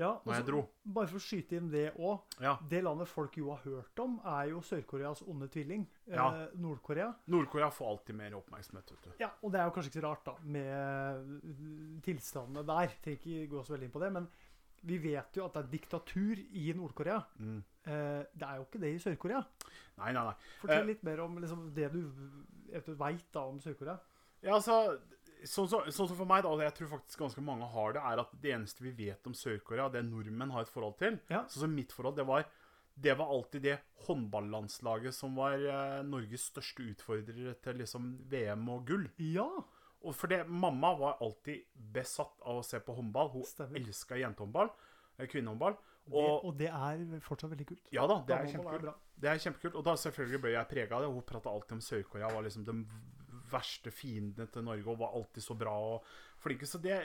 Ja, når jeg altså, dro. Bare for å skyte inn det òg. Ja. Det landet folk jo har hørt om, er jo Sør-Koreas onde tvilling. Ja. Eh, Nord-Korea. Nord-Korea får alltid mer oppmerksomhet, vet du. Ja, og det er jo kanskje ikke så rart, da, med tilstandene der. Trenger ikke gå så veldig inn på det, men vi vet jo at det er diktatur i Nord-Korea. Mm. Eh, det er jo ikke det i Sør-Korea. Nei, nei, nei. Fortell Eh. litt mer om liksom, det du vet veit om Sør-Korea. Ja, altså, sånn som så, så for meg, da, og jeg tror faktisk ganske mange har det, er at det eneste vi vet om Sør-Korea, det nordmenn har et forhold til Ja. Sånn som mitt forhold, det var det var alltid det håndballandslaget som var eh, Norges største utfordrere til liksom VM og gull. Ja, Og for det, mamma var alltid besatt av å se på håndball. Hun Stemmer. elska jentehåndball. Kvinnehåndball. Kvinnehåndball. det, Og og det er fortsatt veldig kult. ja da, det er kjempekult. Det er kjempekult. Og da selvfølgelig ble jeg prega av det. Hun prata alltid om Sør-Korea var liksom den verste fiendene til Norge og var alltid så bra og flinke. Så det,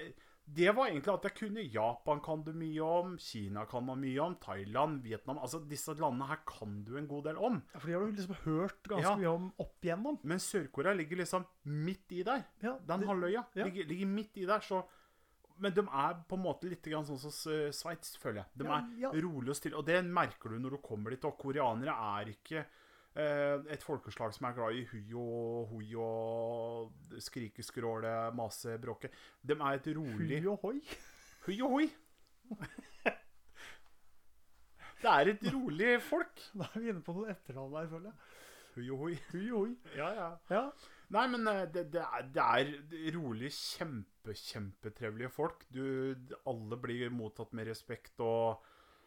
det var egentlig at jeg kunne. Japan kan du mye om. Kina kan man mye om. Thailand, Vietnam Altså disse landene her kan du en god del om. Ja, for de har du liksom hørt ganske Ja. mye om opp igjennom. Men Sør-Korea ligger liksom midt i der. Ja, Den det- halvøya ja. ligger, ligger midt i der. Så men de er på en måte litt grann sånn som Sveits, føler jeg. De Ja, er ja. rolig og stille. Og det merker du når du kommer dit. Og koreanere er ikke et folkeslag som er glad i hui og hoi og skrike, skråle, mase, bråke. De er et rolig Hui og hoi. Hui og hoi. Det er et rolig folk. Da er vi inne på noen etternavn der, føler jeg. Hui og hoi. Hui og hoi. Ja, ja. Ja. Nei, men eh, det, det, er, det er rolig, kjempe, kjempetrevlige folk. Du, alle blir mottatt med respekt, og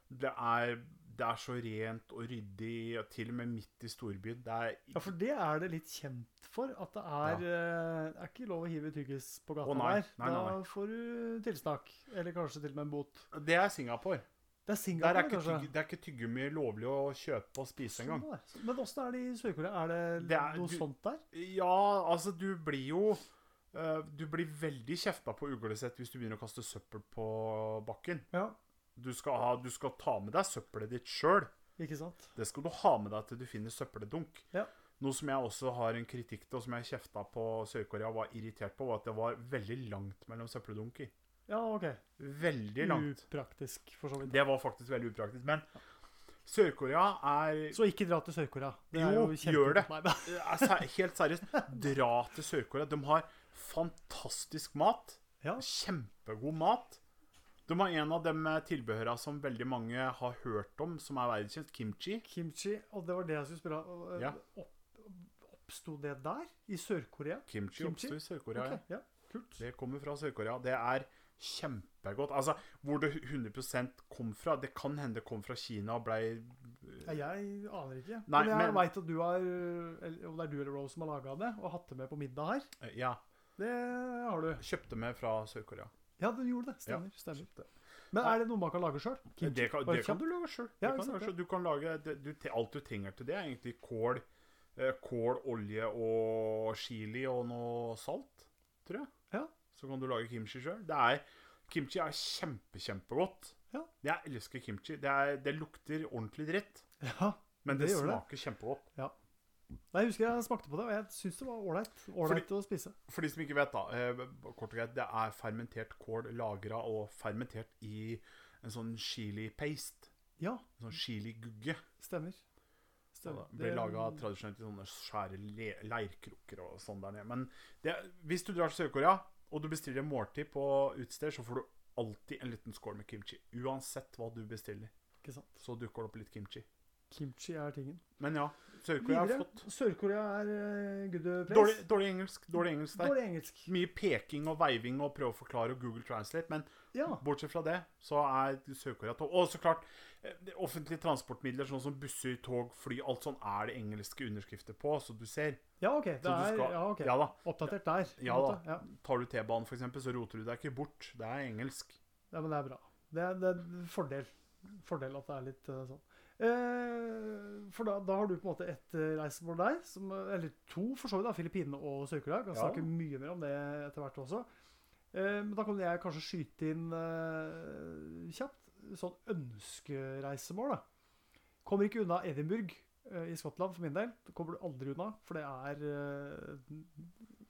det er, det er så rent og ryddig, og til og med midt i storbyen. Det er ja, for det er det litt kjent for. At det er, ja. det er ikke lov å hive tyggis på gata nei. der. Da får du tilsnakk. Eller kanskje til og med en bot. Det er Singapore. Det er Der Singapore, er ikke, tygg, det er ikke tyggegummi lovlig å kjøpe og spise engang. Sånn der. Men åssen er det i Sør-Korea? Er det, Det er- noe du- sånt der? Ja, altså, du blir jo uh, Du blir veldig kjefta på uglesett hvis du begynner å kaste søppel på bakken. Ja, Du skal, ha, du skal ta med deg søppelet ditt sjøl. Det skal du ha med deg til du finner søppeldunk. Ja. Noe som jeg også har en kritikk til, og som jeg kjefta på Sør-Korea og var irritert på, var at det var veldig langt mellom søppeldunker. Ja, OK. Veldig langt. Upraktisk, for så vidt. Det var faktisk veldig upraktisk. Men Sør-Korea er, Så ikke dra til Sør-Korea. Er Jo, gjør det. Se- Helt seriøst, dra til Sør-Korea. De har fantastisk mat. Ja. Kjempegod mat. De har en av de tilbehøra som veldig mange har hørt om, som er verdenskjent. Kimchi. Kimchi, og det var det jeg skulle spørre om. Ja. Opp, oppsto det der? I Sør-Korea? Kimchi, Kimchi? oppsto i Sør-Korea. ja. Ja. Kult. Det kommer fra Sør-Korea. Det er kjempegodt. Altså, hvor det 100% kom fra Det kan hende det kom fra Kina og blei Ja, jeg aner ikke. Nei, men jeg veit at du har Om det er du eller Rose som har laga det, og hatt det med på middag her. eh, Ja. Det har du. Kjøpte med fra Sør-Korea. Ja, du gjorde det. Stemmer. stemmer. Men er det noe man kan lage sjøl? Det, kan- det kan du lage sjøl. Ja, Alt du trenger til det, er egentlig kål, eh, kål, olje og chili og noe salt, tror jeg. Ja. Så kan du lage kimchi sjøl. Det Kimchi er kjempe, kjempegodt. Ja. Jeg elsker kimchi. Det, er, det lukter ordentlig dritt, Ja. men Det smaker kjempegodt. Nei, Jeg husker jeg smakte på det, og jeg syns det var ålreit å spise. For de som ikke vet, da. Eh, kort og greit, det er fermentert kål lagra og fermentert i en sånn chili paste. Ja, En sånn chili-gugge. stemmer. Stemmer. det blir laga tradisjonelt i sånne svære le leirkrukker og sånn der nede. Men det, hvis du drar til Sør-Korea, og du bestiller måltid på utested, så får du alltid en liten skål med kimchi. Uansett hva du bestiller, Ikke sant? så dukker det opp litt kimchi. Kimchi er tingen. Men ja, Sør-Korea er fått. Sør-Korea er uh, good place. Dårlig, dårlig engelsk dårlig engelsk der. Dårlig engelsk. Mye peking og veiving og prøve å forklare og Google Translate. Men Ja. bortsett fra det, så er Sør-Korea topp. Og så klart, eh, offentlige transportmidler, sånn som busser, tog, fly, alt sånn er det engelske underskrifter på, så du ser. ja, OK. Det er skal- ja, okay. Ja da. oppdatert der. Ja da. Ja. Tar du T-banen, eksempel, så roter du deg ikke bort. Det er engelsk. ja, men det er bra. Det er, det er fordel. Fordel at det er litt eh, sånn. Eh, for da, da har du på en måte ett uh, reisemål der, som, eh, eller to for så vidt, da, Filippinene og Sør-Korea. Kan Ja. snakke mye mer om det etter hvert også. Eh, men da kan jeg kanskje skyte inn eh, kjapt sånn ønskereisemål. da. Kommer ikke unna Edinburgh eh, i Skottland for min del. Det kommer du aldri unna, for det er eh,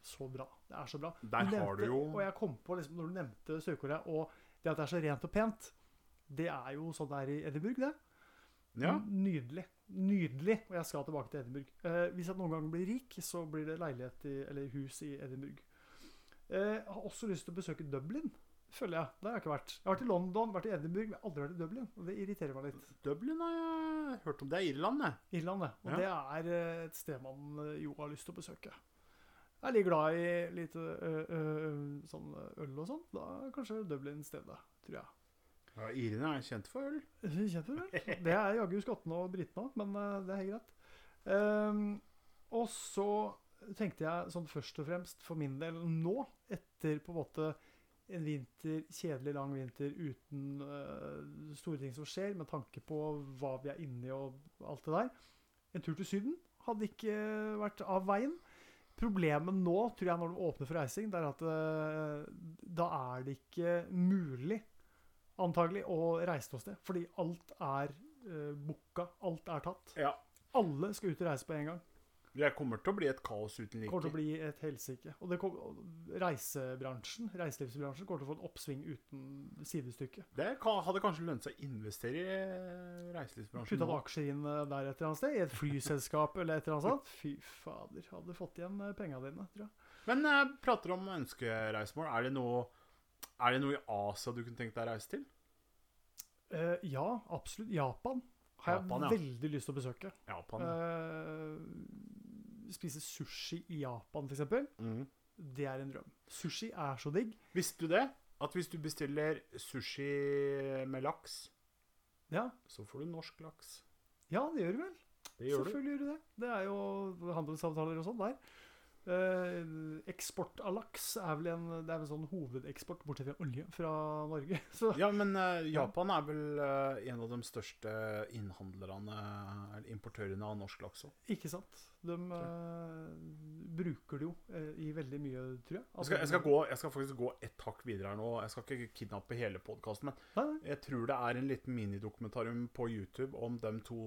så bra. Det er så bra. Der nevnte, har du jo Og jeg kom på, liksom, når du nevnte Sør-Korea, og det at det er så rent og pent, det er jo sånn det er i Edinburgh, det. Ja. Nydelig. Nydelig. Og jeg skal tilbake til Edinburgh. Eh, hvis jeg noen gang blir rik, så blir det leilighet i, eller hus i Edinburgh. Eh, jeg har også lyst til å besøke Dublin, føler jeg. Der har jeg ikke vært. Jeg har vært i London, vært i Edinburgh, men aldri vært i Dublin. Og det irriterer meg litt. Dublin har jeg hørt om. Det er Irland, det. Irland, det. Og Ja. det er eh, et sted man eh, jo har lyst til å besøke. Jeg er litt glad i litt ø, ø, sånn øl og sånn. Da er kanskje Dublin stedet, tror jeg. Ja, Irene er kjent for øl. Kjent for øl. Det er jaggu skottene og britene òg, men eh, det er helt greit. Um, og så tenkte jeg sånn først og fremst for min del nå, etter på en måte en vinter, kjedelig lang vinter uten uh, store ting som skjer, med tanke på hva vi er inne i og alt det der. En tur til Syden hadde ikke vært av veien. Problemet nå, tror jeg, når de åpner for reising, det er at uh, da er det ikke mulig antagelig og reiste noe sted. Fordi alt er uh, booka. Alt er tatt. Ja. Alle skal ut og reise på en gang. Det kommer til å bli et kaos uten Det kommer til å bli et helsike. Og det kom, reisebransjen, reiselivsbransjen kommer til å få en oppsving uten sidestykke. Det hadde kanskje lønt seg å investere i eh, reiselivsbransjen Putta nå. aksjer inn der et eller annet sted, i et flyselskap eller et eller annet sånt. Fy fader, hadde fått igjen eh, penga dine, tror jeg. Men jeg prater om ønskereisemål. Er det noe Er det noe i Asia du kunne tenkt deg å reise til? Uh, ja, absolutt. Japan har jeg ja. veldig lyst til å besøke. Japan. Eh, spise sushi i Japan, eksempel. Mhm. Det er en drøm. Sushi er så digg. Visste du det? At hvis du bestiller sushi med laks, Ja, så får du norsk laks. ja det gjør du vel. Det gjør du. Selvfølgelig gjør du det. Det er jo handelsavtaler og sånn der. Eh, eksport av laks er vel en Det er vel sånn hovedeksport, bortsett fra olje, fra Norge. Så Ja, men eh, Japan er vel eh, en av de største innhandlerne, eller importørene av norsk laks òg. ikke sant. De bruker det jo i veldig mye, tror jeg. Jeg, skal- jeg, skal gå- jeg skal faktisk gå ett hakk videre her nå. Jeg skal ikke kidnappe hele podkasten, men Nei, nei. jeg tror det er en liten minidokumentarium på YouTube om de to,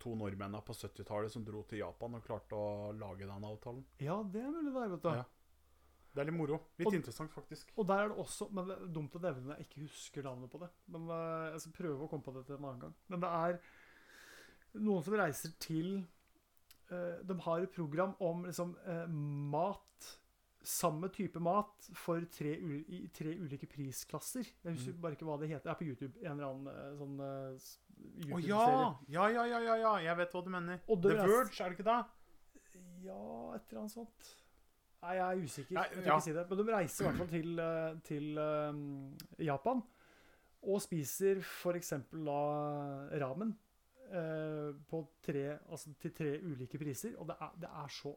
to nordmennene på 70-tallet som dro til Japan og klarte å lage den avtalen. Ja, det er mulig det er, vet du. Ja. Det er litt moro. Litt Og- interessant, faktisk. Og der er det også Men det er dumt å nevne når jeg ikke husker navnet på det. Men eh, Jeg skal prøve å komme på det til en annen gang. Men det er noen som reiser til eh, De har et program om liksom eh, mat Samme type mat for tre, i tre ulike prisklasser. Jeg husker Mm. bare ikke hva det heter. Det er på YouTube. En eller annen sånn Å YouTube-serie. ja! Ja, ja, ja, ja, ja! Jeg vet hva du mener. The er- Verge, er det ikke det? Ja, et eller annet sånt. Nei, jeg er usikker. Nei, jeg tør ja. ikke si det. Men de reiser i hvert fall til, eh, til um, Japan og spiser f.eks. da ramen eh, på tre, altså til tre ulike priser. Og det er, det er så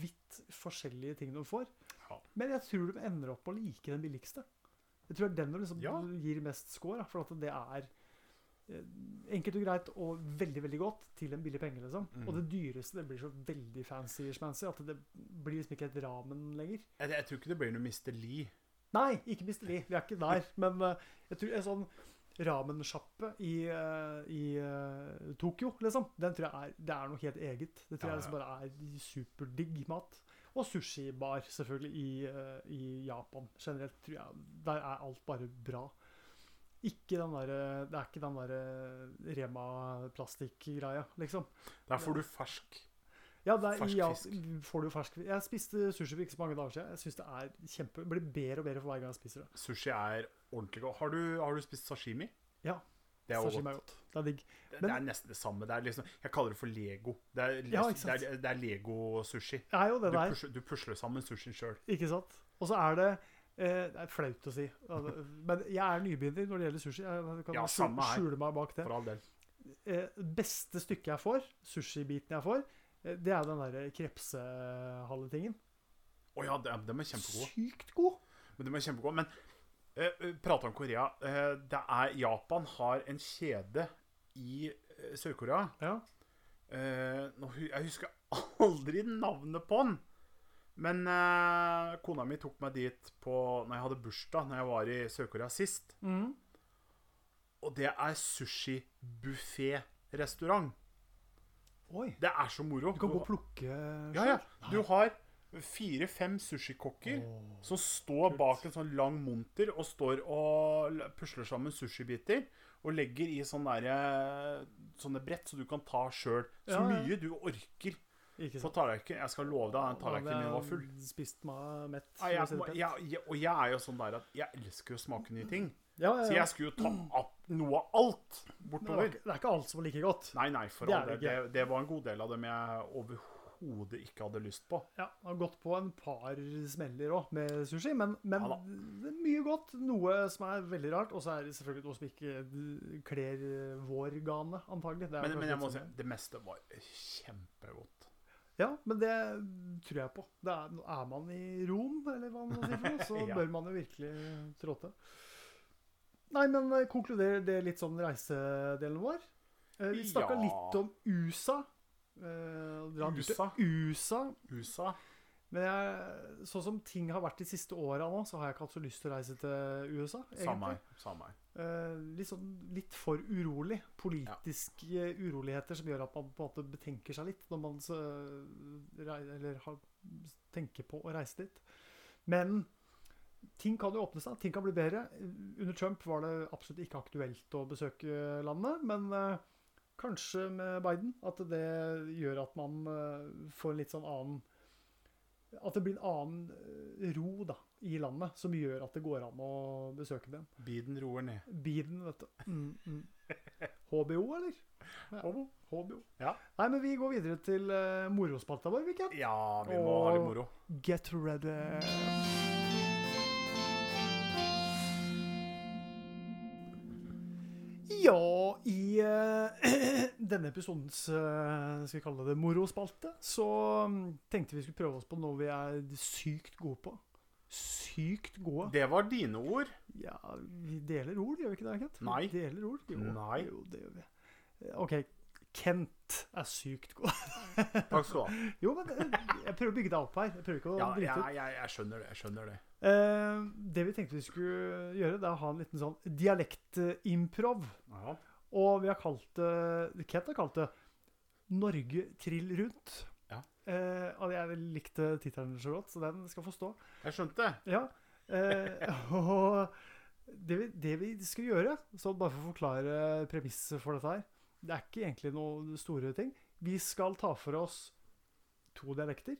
vidt forskjellige ting de får. Ja. Men jeg tror de ender opp med å like den billigste. Jeg tror det er den som liksom Ja. gir mest score, for det er enkelt og greit og veldig veldig godt til en billig penge. liksom. Mm. Og det dyreste det blir så veldig fancy-schmancy at det blir liksom ikke et ramen lenger. Jeg, jeg tror ikke det blir noe Mr. Lee. Nei, ikke Mr. Lee, vi er ikke der. Men uh, jeg tror en sånn ramensjappe i, uh, i uh, Tokyo, liksom, den tror jeg er, det er noe helt eget. Det tror Ja, jeg liksom bare er superdigg mat. Og sushibar, selvfølgelig, i, eh, i Japan generelt. tror jeg, Der er alt bare bra. Ikke den der, det er ikke den der Rema-plastikkgreia, liksom. Der får du fersk. Ja, det er, Fersk ja, får du fersk Jeg spiste sushi for ikke så mange dager siden. Jeg synes det er kjempe, blir bedre og bedre for hver gang jeg spiser det. Sushi er ordentlig godt. Har du, har du spist sashimi? Ja. Det er Sashimi godt. er godt. Det er digg. Det, Men- det er nesten det samme. Det liksom, jeg kaller det for Lego. Det er, Ja, det det er Lego-sushi. Det er jo det Du, der. Pusler, du pusler sammen sushien sjøl. Ikke sant? Og så er det eh, Det er flaut å si, altså, men jeg er nybegynner når det gjelder sushi. Jeg kan Ja, skjule meg bak det. For all del. Eh, beste stykket jeg får, sushibiten jeg får, eh, det er den derre krepsehalletingen. Å ja, de, de er kjempegode. Sykt god! Men de er kjempegode. Men uh, prate om Korea. eh, det er Japan har en kjede i eh, Sør-Korea. Ja. Eh, jeg husker aldri navnet på den. Men eh, kona mi tok meg dit på Når jeg hadde bursdag Når jeg var i Sør-Korea sist. Mm. Og det er sushi-buffé-restaurant. Det er så moro. Du kan gå og plukke ja, ja. Du har fire-fem sushikokker oh, som står kult. bak en sånn lang monter og står og pusler sammen sushibiter. Og legger i sånne, der, sånne brett, så du kan ta sjøl. Så Ja, ja. mye du orker på tallerken. Jeg skal love deg, den tallerkenen min var full. Spist meg mett. Ah, jeg, si jeg, jeg, og jeg er jo sånn der at jeg elsker å smake nye ting. ja, ja, Så jeg skulle jo ta opp noe av alt er bortover. det er ikke alt som er like godt. Nei, nei, for Det det. Det, det var en god del av dem jeg overhodet ikke hadde lyst på. Ja, jeg har gått på en par smeller òg med sushi, men, men Ja mye godt. Noe som er veldig rart, og så er det selvfølgelig noe som ikke kler vår gane, antagelig. Men, men jeg må si, sånn- det meste var kjempegodt. Ja, men det tror jeg på. Det er, er man i Rom, eller hva man sier for noe, så Ja. bør man jo virkelig trå til. Nei, men eh, konkluderer det litt sånn reisedelen vår? Eh, Vi snakka Ja. litt om USA. Eh, USA? USA. USA Men jeg, sånn som ting har vært de siste åra nå, så har jeg ikke hatt så lyst til å reise til USA. Samme Samme. Eh, litt, sånn, litt for urolig. Politiske uroligheter som gjør at man på en måte betenker seg litt når man så, eller har, tenker på å reise dit. Men ting kan jo åpne seg. Ting kan bli bedre. Under Trump var det absolutt ikke aktuelt å besøke landet, men eh, kanskje med Biden at det gjør at man eh, får en litt sånn annen At det blir en annen eh, ro da, i landet, som gjør at det går an å besøke dem. Biden roer ned. Biden, vet du. Mm, mm. HBO, eller? Ja. HBO. Ja. Nei, men vi går videre til uh, morospalta vår, Viken. Ja, vi må ha litt moro. Get ready. Ja, i eh, denne episodens uh, skal vi kalle det morospalte, så mm, tenkte vi skulle prøve oss på noe vi er sykt gode på. Sykt gode. Det var dine ord. Ja, vi deler ord, gjør vi ikke det, Kent? Nei. Vi deler ord. Jo, Nei. jo, det gjør vi. Eh, OK, Kent er sykt god. Takk skal du ha. Jo, men jeg prøver å bygge deg opp her. Jeg prøver ikke å Ja, bryte ut. jeg, jeg, jeg skjønner det. Jeg skjønner det. Uh, det vi tenkte vi skulle gjøre, det er å ha en liten sånn dialektimprov. Ja. Og vi har kalt det Kent har kalt det 'Norge trill rundt'. Ja. Eh, og jeg likte tittelen så godt, så den skal få stå. Jeg skjønte det. Ja. Eh, og det vi, det vi skal gjøre, så bare for å forklare premisset for dette her Det er ikke egentlig noen store ting. Vi skal ta for oss to dialekter.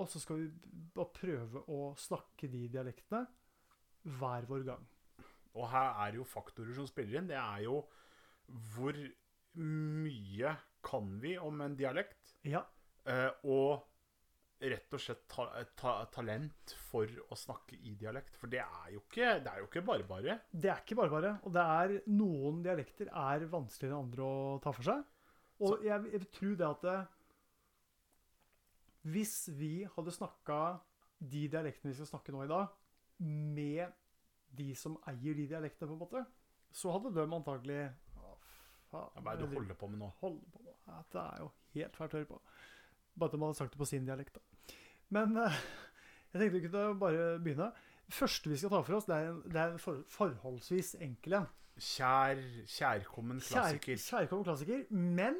Og så skal vi bare prøve å snakke de dialektene hver vår gang. Og her er det jo faktorer som spiller inn. Det er jo hvor mye kan vi om en dialekt? Ja. Eh, og rett og slett ta, ta, talent for å snakke i dialekt. For det er jo ikke, det er jo ikke bare bare. Det er ikke bare bare. Og det er noen dialekter er vanskeligere enn andre å ta for seg. Og jeg, jeg tror det at det, hvis vi hadde snakka de dialektene vi skal snakke nå i dag, med de som eier de dialektene, på en måte, så hadde de antagelig Faen, Hva er det du holder på med nå? holder på med? Ja, Det er jo helt fælt å høre på. Bare at de hadde sagt det på sin dialekt, da. Men eh, jeg tenkte vi kunne bare begynne. Det første vi skal ta for oss, det er en, det er en for, forholdsvis enkel en. Kjær, kjærkommen Kjær, klassiker. kjærkommen klassiker. Men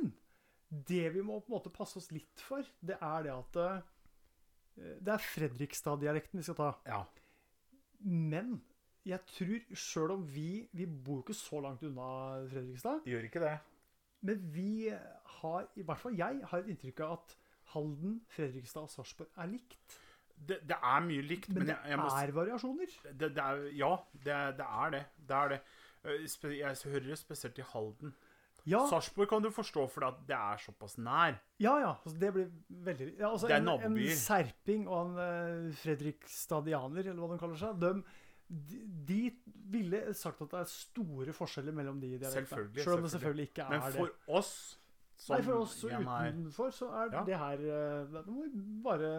det vi må på en måte passe oss litt for, det er det at eh, Det er Fredrikstad-dialekten vi skal ta. Ja. Men jeg tror, sjøl om vi Vi bor jo ikke så langt unna Fredrikstad. Gjør ikke det. Men vi har, i hvert fall jeg, har et inntrykk av at Halden, Fredrikstad og Sarpsborg er likt. det, det er mye likt, men, Men det jeg, jeg må er variasjoner. det, det er, Ja, det, det er det. Det er det. Eh, Jeg hører det spesielt i Halden. Ja, Sarpsborg kan du forstå for det er såpass nær. ja. ja altså det blir veldig ja, altså Det er en, en serping og en uh, fredrikstadianer, eller hva de kaller seg, de, de, de ville sagt at det er store forskjeller mellom de dialektene. Selvfølgelig, Selv om det selvfølgelig. ikke er Men det. for oss som Nei, for oss er utenfor så er Ja. det her eh, Da må bare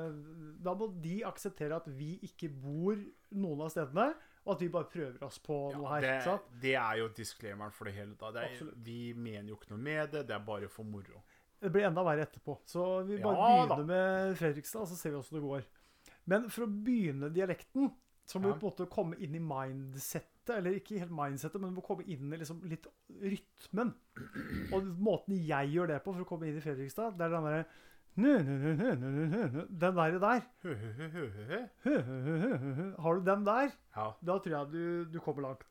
Da må de akseptere at vi ikke bor noen av stedene, og at vi bare prøver oss på ja, noe her. det, det er jo disclaimeren for det hele. da. Det er, vi mener jo ikke noe med det, det er bare for moro. Det blir enda verre etterpå. Så vi bare Ja, da. begynner med Fredrikstad, så ser vi åssen det går. Men for å begynne dialekten, så må ja. vi på en måte komme inn i mindsettet, eller ikke helt mindsettet, men vi må komme inn i liksom litt rytmen. Og måten jeg gjør det på for å komme inn i Fredrikstad, det er den derre den der, der. Har du den der, ja. da tror jeg du, du kommer langt.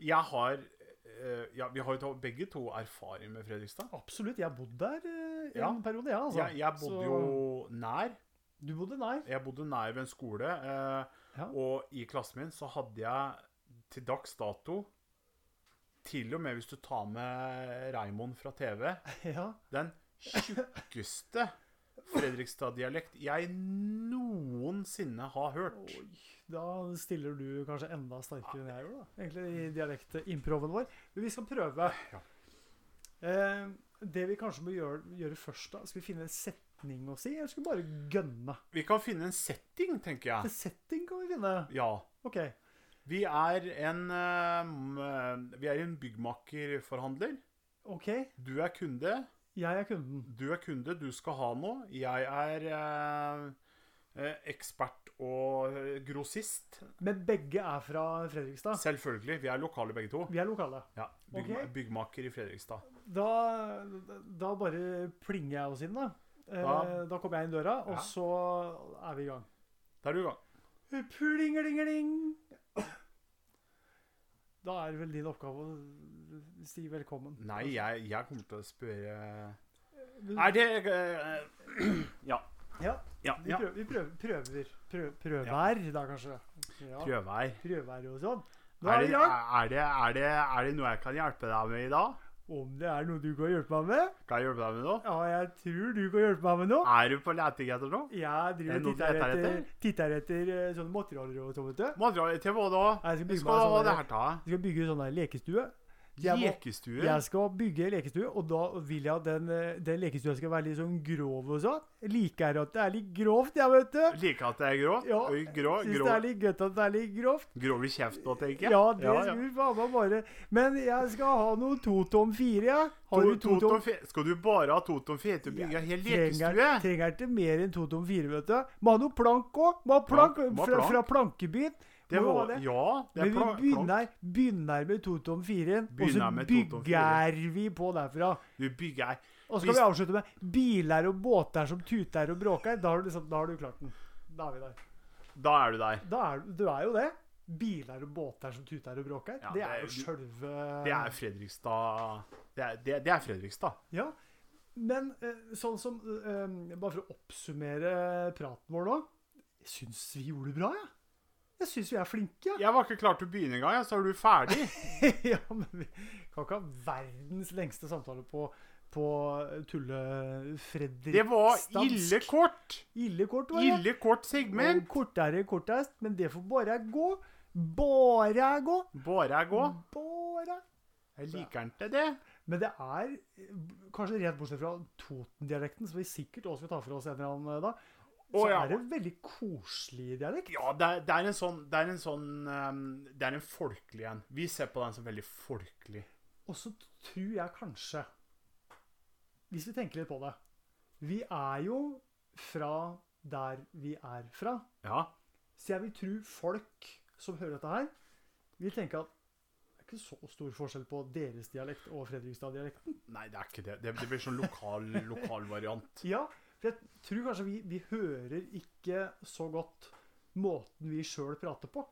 Jeg har eh, ja, Vi har jo begge to erfaring med Fredrikstad. Absolutt. Jeg har bodd der eh, en ja. periode, ja, altså. jeg. Jeg bodde Så... jo nær. Du bodde nær. Jeg bodde nær ved en skole. Eh, ja. og i klassen min så hadde jeg til dags dato Til og med hvis du tar med Raimond fra TV Ja. Den tjukkeste Fredrikstad-dialekt jeg noensinne har hørt. Oi, da stiller du kanskje enda sterkere enn jeg gjorde, da. Egentlig i dialektimproven vår. Men vi skal prøve. Ja. Eh, det vi kanskje må gjøre, gjøre først, da Skal vi finne en setning å si, Jeg skulle bare gønne? Vi kan finne en setting, tenker jeg. En setting kan vi finne. Ja. OK. Vi er en eh, Vi er en byggmakerforhandler. ok, Du er kunde. Jeg er kunden. Du er kunde, du skal ha noe. Jeg er eh, eh, ekspert og eh, grossist. Men begge er fra Fredrikstad. Selvfølgelig. Vi er lokale begge to. Vi er lokale. Ja, byggma okay. Byggmaker i Fredrikstad. Da, da bare plinger jeg oss inn, da. Eh, Da- da kommer jeg inn døra, og Ja. så er vi i gang. Da er du i gang. Plingelingeling. Da er det vel din oppgave å si velkommen. Nei, jeg, jeg kommer til å spørre Er det eh, Ja. Ja, Ja. vi prøver, vi prøver, prøver, prøver, prøver da kanskje. Ja, Prøvevær. prøver og sånn. Er det, er, det, er, det, er det noe jeg kan hjelpe deg med i dag? Om det er noe du kan hjelpe meg med? Kan jeg hjelpe deg med noe? Ja, jeg tror du kan hjelpe meg med noe. Er du på leting etter noe? Jeg Er driver og titter etter, etter? titter etter eh, sånne materialer og sånn, vet du. Materiale til hva da? Jeg skal bygge skal meg sånne, sånn det her ta. Jeg skal bygge sånn lekestue. Jeg må- Lekestue? Jeg skal bygge lekestue, og da vil jeg at den, eh, den lekestua skal være litt sånn grov og sånn. Liker at det er litt grovt, jeg, vet du. Liker at det er grovt? Ja, Oi, grå, Syns grov. det er litt godt at det er litt grovt. grov i kjeften, tenker jeg. Ja, det ja, ja. faen meg bare Men jeg skal ha noe totom fire, jeg. Har To, du to, totom tom skal du bare ha totom fire til å bygge en hel lekestue? Trenger, ikke mer enn totom fire, vet du. Må ha noe plank òg. Må ha plank, Plank, må ha fra, plank. fra plankebyen. Det var, det. ja, det Men vi begynner, begynner med totom fire, og så bygger vi på derfra. Du bygger Og så skal Hvis- vi avslutte med biler og båter som tuter og bråker. Da har du, liksom, da har du klart den. Da er vi der. Da er du der. Da er, du er jo det. Biler og båter som tuter og bråker. Ja, det det er jo sjølve Det er Fredrikstad Det er, det, det er Fredrikstad. Ja. Men eh, sånn som eh, Bare for å oppsummere praten vår nå. Jeg syns vi gjorde det bra, jeg. Jeg syns vi er flinke. jeg. Var ikke klar til å begynne engang, så er du ferdig. ja, men vi kan ikke ha verdens lengste samtale på, på tulle-Fredrikstadsk. Det var ille kort. Ille kort, var det. Ille kort segment. Og kortere kortest, men det får bare gå. Bare gå. Bare gå. Bare. Jeg liker ikke det. Men det er eh, kanskje rett bortsett fra Toten-dialekten, som vi sikkert også skal ta for oss en eller annen dag, så oh, ja. er det veldig koselig dialekt. Ja, det er, det er en sånn Det er en sånn um, Det er en folkelig en. Vi ser på den som veldig folkelig. Og så tror jeg kanskje, hvis vi tenker litt på det Vi er jo fra der vi er fra. Ja. Så jeg vil tro folk som hører dette her, vil tenke at det er ikke så stor forskjell på deres dialekt og Fredrikstad-dialekten. Nei, det er ikke det. Det, blir sånn lokal, lokal variant. Ja, jeg tror kanskje vi, vi hører ikke så godt måten vi sjøl prater på.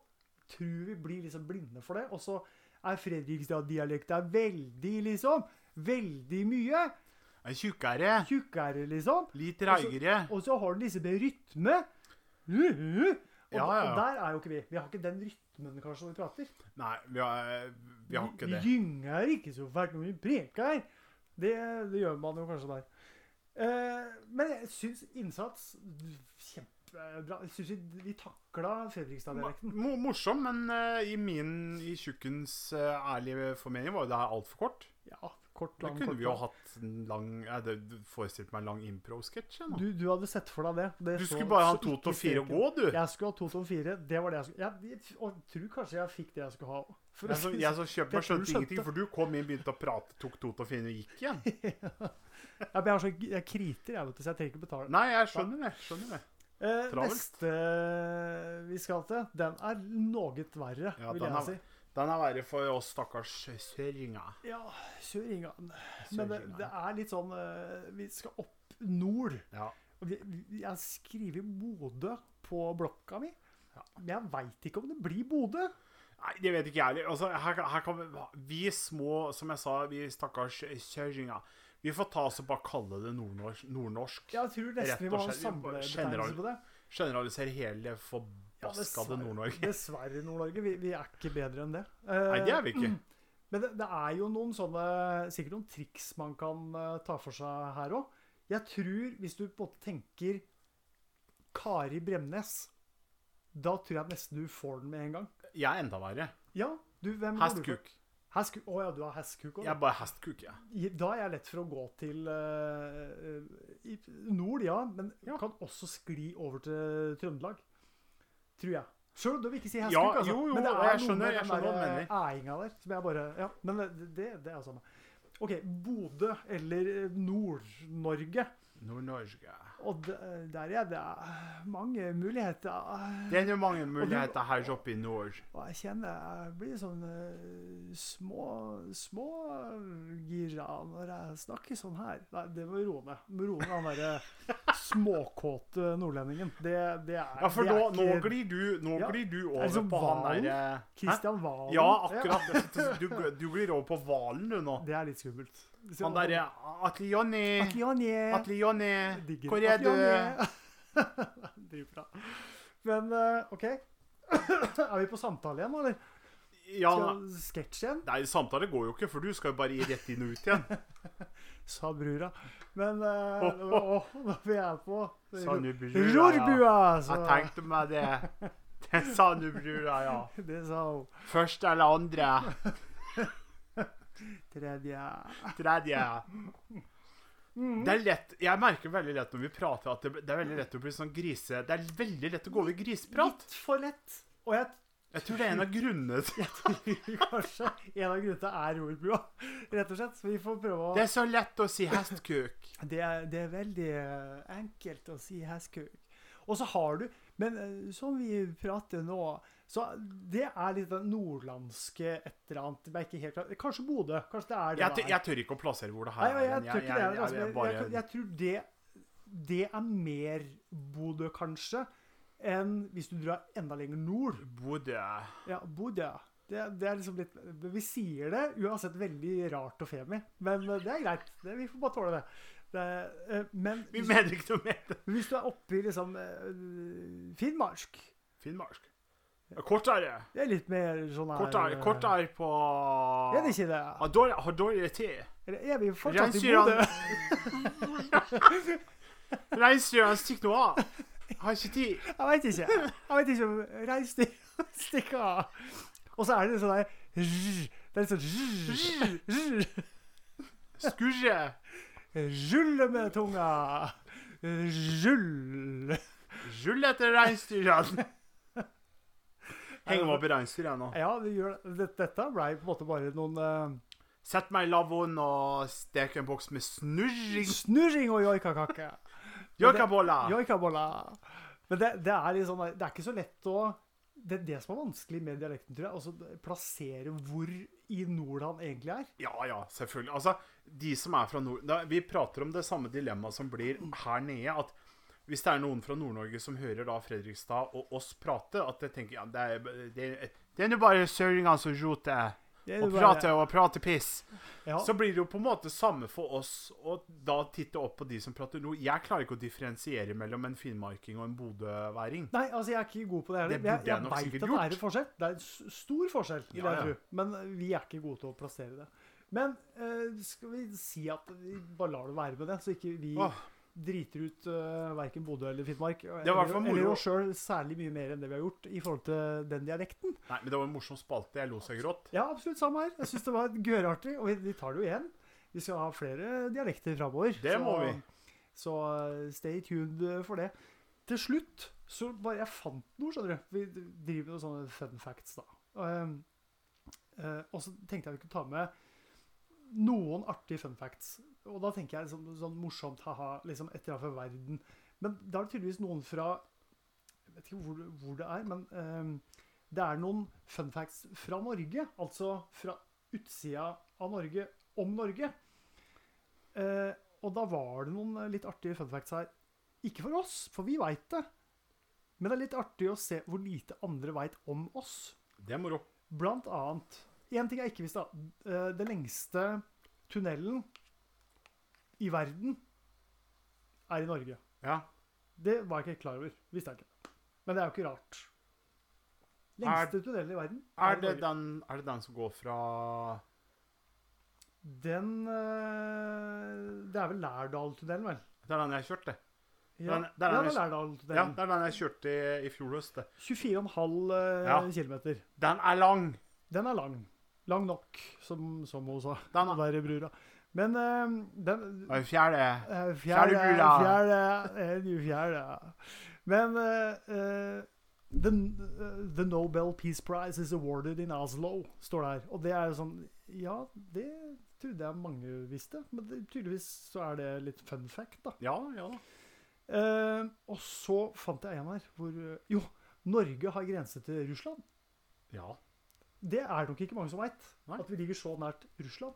Tror vi blir liksom blinde for det. Og så er Fredrikstad-dialekta veldig, liksom. Veldig mye. Er tjukkere. Tjukkere, liksom. Litt treigere. Og så har den liksom en rytme. Og, Ja, da- ja, ja. og der er jo ikke vi. Vi har ikke den rytmen kanskje når vi prater. Nei, vi har, vi har ikke Vi gynger ikke så fælt når vi preker. Det, det gjør man jo kanskje der. Eh, men jeg syns innsats Kjempebra. Jeg syns vi, takla Fredrikstad-dialekten. Mo morsom, men eh, i min i tjukkens eh, ærlige formening var jo det her altfor kort. Ja, kort, lang, det kunne kort, vi jo hatt en lang Jeg hadde forestilt meg en lang impro-sketsj. Du, du hadde sett for deg det. det Du så- skulle bare ha to til fire gå, du. Jeg skulle ha to til fire. Det var det jeg skulle jeg, jeg, jeg tror kanskje jeg fikk det jeg skulle ha. For Jeg, så, jeg som kjøpte meg skjønte ingenting, for du kom inn, begynte å prate, tok to til fire og gikk igjen. Ja, men jeg, har så, jeg kriter, jeg, vet du, så jeg trenger ikke betale. Nei, jeg skjønner det. skjønner det. Eh, neste vi skal til, den er noe verre, Ja, vil jeg si. Den er verre for oss stakkars søringer. Ja, Søringene. Men det, det er litt sånn eh, Vi skal opp nord. Ja. Vi, jeg skriver Bodø på blokka mi. Ja. Men jeg veit ikke om det blir Bodø. Nei, det vet ikke jeg heller. Altså, her, her kan vi, vi små, som jeg sa, vi stakkars søringer Vi får ta oss og bare kalle det nordnorsk. nordnorsk. Jeg tror nesten vi må ha en betegnelse samlebetegnelse på det. Generalisere hele Ja, dessverre. Nord-Norge. Dessverre, Nord-Norge. Vi, vi er ikke bedre enn det. Nei, det er vi ikke. Men det, det er jo noen sånne Sikkert noen triks man kan uh, ta for seg her òg. Jeg tror, hvis du på en måte tenker Kari Bremnes, da tror jeg nesten du får den med en gang. Jeg er enda verre. Ja, du, hvem? Hestkuk. Å ja, du har hestkuk òg. Jeg er bare hestkuk, ja. Da er jeg lett for å gå til uh, nord, ja, men Ja. kan også skli over til Trøndelag. Tror jeg. Sjøl om du ikke ikke si Ja, altså. jo, jo, men det jeg skjønner, noe med den der mener. æinga der som jeg bare Ja, men det, det, det er samme. OK, Bodø eller Nord-Norge. Nord-Norge. Og der er det mange muligheter. Det er jo mange muligheter her oppe i nord. Og jeg kjenner jeg blir sånn eh, små smågira når jeg snakker sånn her. Nei, det må roe ned. Må roe han derre småkåte nordlendingen. Det, det er Ja, for nå, ikke, nå glir du, nå Ja. glir du Er over det på på han Valen? derre Kristian Valen. Ja, akkurat. Du, du glir over på hvalen, du, nå. Det er litt skummelt. Han derre Atle Jonny. Atle Jonny. Hvor er du? Dritbra. Men eh, OK. er vi på samtale igjen, eller? Ja, Sketsj igjen? nei, samtale går jo ikke, for du skal jo bare rett inn og ut igjen. Sa brura. Men uh, å, når vi er på Rorbua! ja. Jeg tenkte meg det. Det sa nu brura, ja. Det sa hun. Første eller andre. Tredje. Tredje. Mm. Det er lett, Jeg merker veldig lett når vi prater, at det, det er veldig lett å bli sånn grise... Det er veldig lett å gå over i griseprat. Litt for lett. Og jeg Jeg tror det er en av grunnene til tror kanskje en av grunnene er rorbua, rett og slett. Så vi får prøve å Det er så lett å si hestkuk. Det er, det er veldig eh, enkelt å si hestkuk. Og så har du Men eh, som vi prater nå, så det er litt den nordlandske et eller annet men ikke helt klar. Kanskje Bodø. Kanskje det er det Jeg, jeg tør ikke å plassere hvor det her jeg, er. jeg, tror ikke det. er- Altså, jeg, jeg, jeg tror det, det er mer Bodø, kanskje, enn hvis du drar enda lenger nord. Bodø. Ja, Bodø. Det, det er liksom litt Vi sier det uansett veldig rart og femi, men det er greit. Det, vi får bare tåle det. det men hvis, Vi mener ikke noe med det. hvis du er oppe i liksom eh, Finnmark Finnmark. Kortere. Det er litt mer sånn her Kortere, kortere på Er det ikke det? Har dårlig- Har dårligere tid. Eller er vi fortsatt i Bodø? Reinsdyrene stikker nå av. Har ikke tid. Jeg veit ikke. Jeg vet ikke om reinsdyr stikker av. Og så er det sånn der Det er sånn Skurre. Rulle med tunga. Rull. etter reinsdyrene. Henger meg opp i reinsdyr, jeg nå. Ja, det gjør det. Dette- blei ble på en måte bare noen uh, Sett meg i lavvoen og stek en boks med snurring. snurring og joikakake. joikabolla. Joikabolla. Men det, det er sånn Det er ikke så lett å Det er det som er vanskelig med dialekten, tror jeg. Altså plassere hvor i nord han egentlig er. Ja, ja, selvfølgelig. Altså, de som er fra nord... Da, vi prater om det samme dilemmaet som blir her nede. At hvis det er noen fra Nord-Norge som hører da Fredrikstad og oss prate, at jeg tenker ja, det er, det, det er nå bare søringene som roter. Og prate og prate piss. ja. Så blir det jo på en måte samme for oss å da titte opp på de som prater nord. Jeg klarer ikke å differensiere mellom en finnmarking og en bodøværing. Nei, altså jeg er ikke god på det heller. Det Jeg, jeg jeg veit at det er en forskjell. Det er en stor forskjell, i Ja, jeg tror. Men vi er ikke gode til å plassere det. Men eh, skal vi si at vi bare lar det være med det, så ikke vi Åh. Driter ut uh, verken Bodø eller Finnmark. var i eller oss sjøl særlig mye mer enn det vi har gjort i forhold til den dialekten. Nei, men det var en morsom spalte. Jeg lo så grått. Ja, absolutt samme her. Jeg syns det var gørartig, og vi, vi tar det jo igjen. Vi skal ha flere dialekter framover. Det må vi. Så eh, stay tuned eh, for det. Til slutt så bare Jeg fant noe, skjønner du. Vi driver med noen sånne fun facts, da. Uh, uh, og så tenkte jeg vi kunne ta med noen artige fun facts. Og da tenker jeg sånn, sånn morsomt, ha-ha, liksom et eller annet fra verden. Men da er det tydeligvis noen fra Jeg vet ikke hvor, hvor det er, men eh, det er noen fun facts fra Norge. Altså fra utsida av Norge om Norge. Eh, og da var det noen eh, litt artige fun facts her. Ikke for oss, for vi veit det. Men det er litt artig å se hvor lite andre veit om oss. Det er moro. Blant annet Én ting jeg ikke visste. da. Eh, Den lengste tunnelen i verden er i Norge. Ja. Det var jeg ikke klar over. Visste jeg ikke. Men det er jo ikke rart. Lengste tunnelen i verden Er i det, den, er det den som går fra Den eh, Det er vel Lærdaltunnelen, vel? Det er den jeg kjørte. Ja, Den- den er ja, det er Ja, det er den jeg kjørte i, i fjor høst. 24,5 uh, Ja. kilometer. Den er lang! Den er lang. Lang nok, som, som hun sa. Den verre er brura. Men uh, den en fjerde eh, Fjerde, Fjerde brura. fjerde, fjerde, du fjerde. Men eh, eh, the, eh, the Nobel Peace Prize is awarded in Oslo, står det her. Og det er jo sånn Ja, det trodde jeg mange visste, men det, tydeligvis så er det litt fun fact, da. Ja, ja da. Eh, og så fant jeg en her hvor eh, Jo, Norge har grense til Russland. Ja. Det er nok ikke mange som veit. At vi ligger så nært Russland.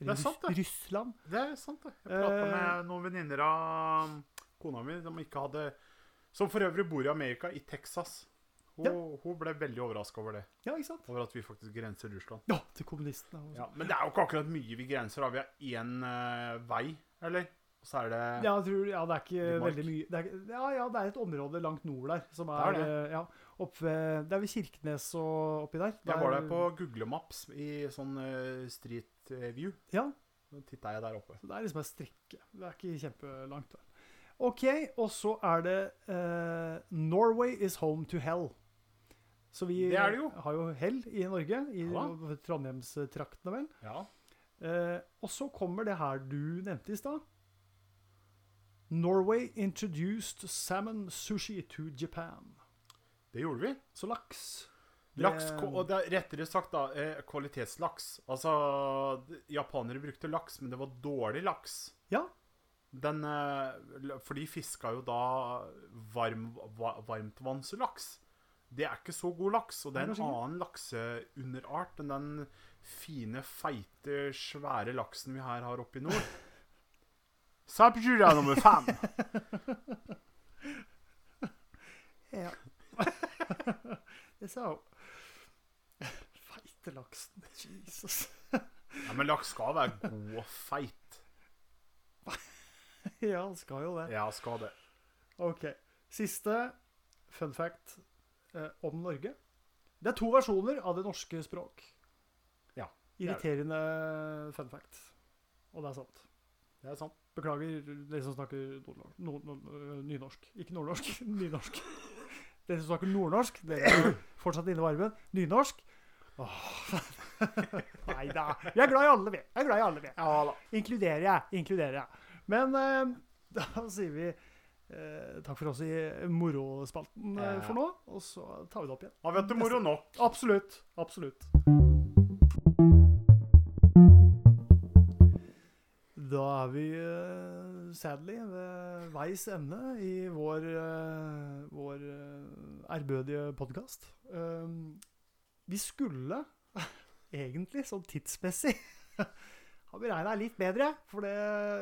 Det er sant, det. Russland. Det er sant, det. Jeg prata Eh. med noen venninner av kona mi som ikke hadde Som for øvrig bor i Amerika, i Texas. Hun, Ja. hun ble veldig overraska over det. Ja, ikke sant? Over at vi faktisk grenser Russland. Ja, til kommunistene. Ja, sånn. men det er jo ikke akkurat mye vi grenser av. Vi har én uh, vei, eller? Og så er det Ja, tror, ja, det er ikke veldig mye det er, Ja, ja, det er et område langt nord der som Det er, er det. eh, Ja, opp ved, Det er ved Kirkenes og oppi der. Jeg var der på Google Maps i sånn eh, Street eh, View. Ja, Så titta jeg der oppe. så det er liksom en strekke. Det er ikke kjempelangt. Der. OK, og så er det uh, Norway is home to hell. Så vi Det det jo. har jo hell i Norge, i Ja. Trondheimstraktene, vel. Ja. Uh, og så kommer det her du nevnte i stad. Norway introduced salmon sushi to Japan. Det gjorde vi. Så laks. Laks, og det er rettere sagt da, eh, kvalitetslaks. Altså, japanere brukte laks, men det var dårlig laks. Ja. Den, eh, for de fiska jo da varm, va, varmtvannslaks. Det er ikke så god laks, og det er en annen lakseunderart enn den fine, feite, svære laksen vi her har oppe i nord. Sapjura nummer fem. Ja. det sa hun. Feite laksen. Jesus. Ja, men laks skal være god og feit. ja, han skal jo det. Ja, skal det. Ok. Siste fun fact eh, om Norge. Det er to versjoner av det norske språk. Ja, er det. Irriterende fun fact. Og det er sant. Det er sant. Beklager dere som snakker nordnorsk. Nynorsk. Ikke nordnorsk, nynorsk. Dere som snakker nordnorsk, dere er fortsatt inne i varmen. Nynorsk. Nei da. Vi er glad i alle, vi. Jeg er glad i alle, vi. Ja da. Inkluderer jeg. Inkluderer jeg. Men eh, da sier vi eh, takk for oss i morospalten eh, for nå. Og så tar vi det opp igjen. Har vi hatt det moro nok? Absolutt. Absolutt. Da er vi uh, sadly ved veis ende i vår, eh, vår eh, ærbødige podkast. vi skulle egentlig, sånn tidsmessig, ha beregna litt bedre. For det,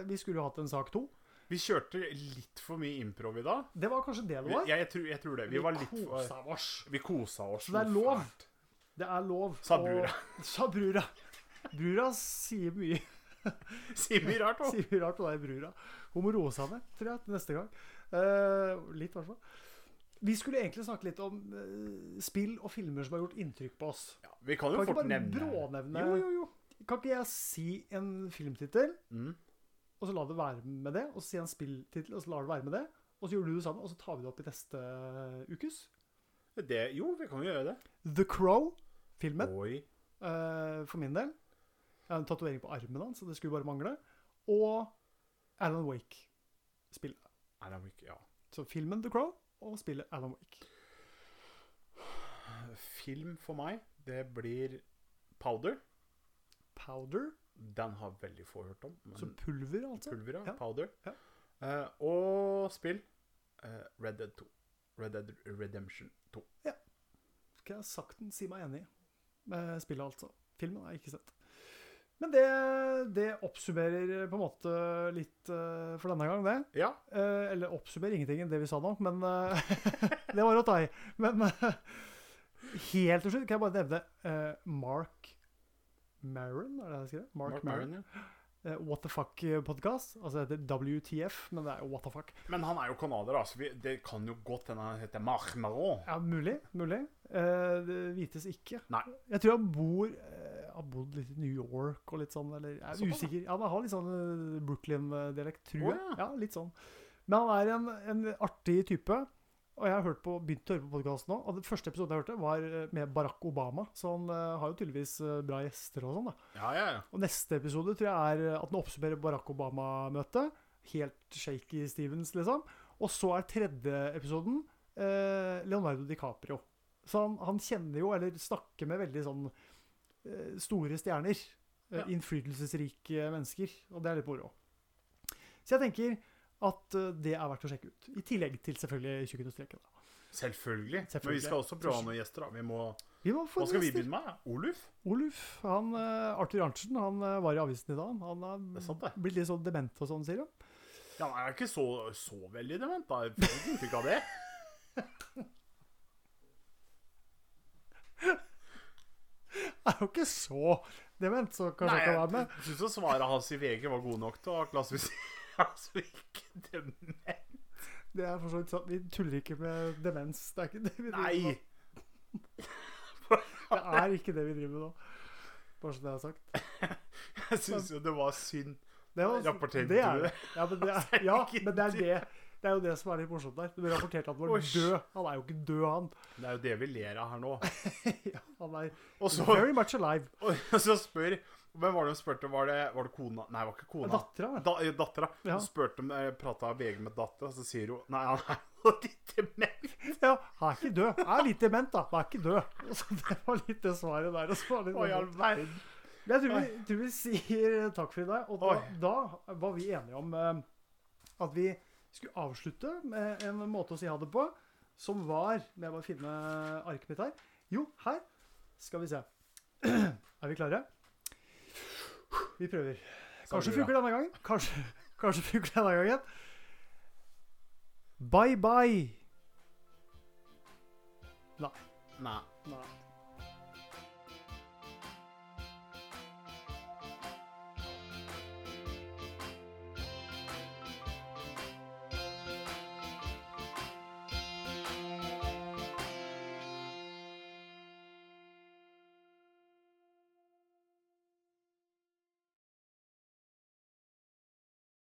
vi skulle jo hatt en sak to. Vi kjørte litt for mye improv i dag. Det var kanskje det det var. jeg, jeg, tror, jeg tror det. Vi, var litt for, oss. Vi kosa oss. Så det er lov. Det er lov. Sa brura. Sa brura. Brura sier mye. Sier mye rart òg. Sier mye rart på deg, brura. Hun må roe seg ned, tror jeg, neste gang. Uh, litt, i hvert fall. Vi skulle egentlig snakke litt om uh, spill og filmer som har gjort inntrykk på oss. Ja, vi kan jo Kan fort nevne brånevne Jo, jo, jo. Kan ikke jeg si en filmtittel, Mm. og så la det være med det? Og så si en spilltittel, og så lar det være med det? Og så gjør du det samme, og så tar vi det opp i neste ukes? Det, jo, vi kan jo gjøre det. The Crow, filmen, eh, for min del. Jeg har en tatovering på armen hans, så det skulle bare mangle. Og Alan Wake, spillet. Alan Wake, ja. Så filmen The Crow og spillet Alan Wake. Film for meg, det blir Powder. Powder, Den har veldig få hørt om. Så pulver, altså. pulver, ja. Powder. Ja. Uh, og spill uh, Red Dead 2. Red Dead Redemption 2. Ja. Skal jeg sakten si meg enig med spillet, altså. Filmen har jeg ikke sett. Men det, det oppsummerer på en måte litt uh, for denne gang, det. Ja. Uh, eller oppsummerer ingenting enn det vi sa nå, men uh, det var ta i. Men helt til slutt kan jeg bare nevne Mark Maron, er det det jeg skriver? Mark, Mark Maron. Ja. What the fuck-podkast. Altså det heter WTF, men det er jo what the fuck. Men han er jo canadier, da, så vi, det kan jo godt hende han heter Marc Maron. Ja, mulig. Mulig. Det vites ikke. Nei. Jeg tror han bor Har bodd litt i New York og litt sånn, eller jeg er Såpass, usikker. Ja, Han har litt sånn eh, Brooklyn-dialekt, tror Å, jeg. ja. Ja, litt sånn. Men han er en, en artig type. Og jeg har hørt på, begynt å høre på podkasten nå. Og den første episoden jeg hørte, var eh, med Barack Obama. Så han eh, har jo tydeligvis eh, bra gjester og sånn, da. Ja, ja, ja. Og neste episode tror jeg er at den oppsummerer Barack Obama-møtet. Helt shaky Stevens, liksom. Og så er tredje episoden eh, Leonardo DiCaprio. Så han, han kjenner jo, eller snakker med veldig sånn eh, store stjerner. Eh, Ja. Innflytelsesrike mennesker. Og det er litt moro. Så jeg tenker at eh, det er verdt å sjekke ut. I tillegg til selvfølgelig Tjukken og streken. Selvfølgelig. Men vi skal også prøve noen gjester, da. Vi må, Vi må få hva skal vi begynne med? Oluf? Oluf, han, eh, Arthur Arntzen, han eh, var i avisen i dag. Han har Det er sant, det. blitt litt sånn dement og sånn, sier han. Ja, han er ikke så, så veldig dement, da. Jeg får ikke inntrykk av det. er jo ikke så dement, så kanskje Nei, jeg kan være med. jeg syns svaret hans i VG var gode nok til å klassifisere altså ikke dement. Det er for så vidt sant. Vi tuller ikke med demens. Det er ikke det vi driver Nei! med. Det er ikke det vi driver med nå. Bare så det er sagt. Jeg syns jo det var synd. Det var, det er? Ja, men det er, ja, men det er det. Det er jo det som er litt morsomt der. Du rapportert at han var Osh. død. Han er jo ikke død, han. Det er jo det vi ler av her nå. Ja, han er Også, very much alive. og så spør Hvem var det hun spurte? Var det, var det kona? Nei, det var ikke kona. Dattera. Da, eh, dattera. Ja. Hun spurte om jeg prata VG med dattera, så sier hun Nei, han er jo litt dement. Ja, han er ikke død. Han er litt dement, da. Han er ikke død. Så det var litt det svaret der. Og så var det litt Å, i all verden. Men jeg tror vi, tror vi sier takk for i dag. Og da, da var vi enige om uh, at vi skulle avslutte med en måte å si ha det på, som var Må jeg bare finne arket mitt her. Jo, her skal vi se. Er vi klare? Vi prøver. Kanskje funker denne gangen. Kanskje, kanskje funker denne gangen. Bye, bye. Nei. Nei.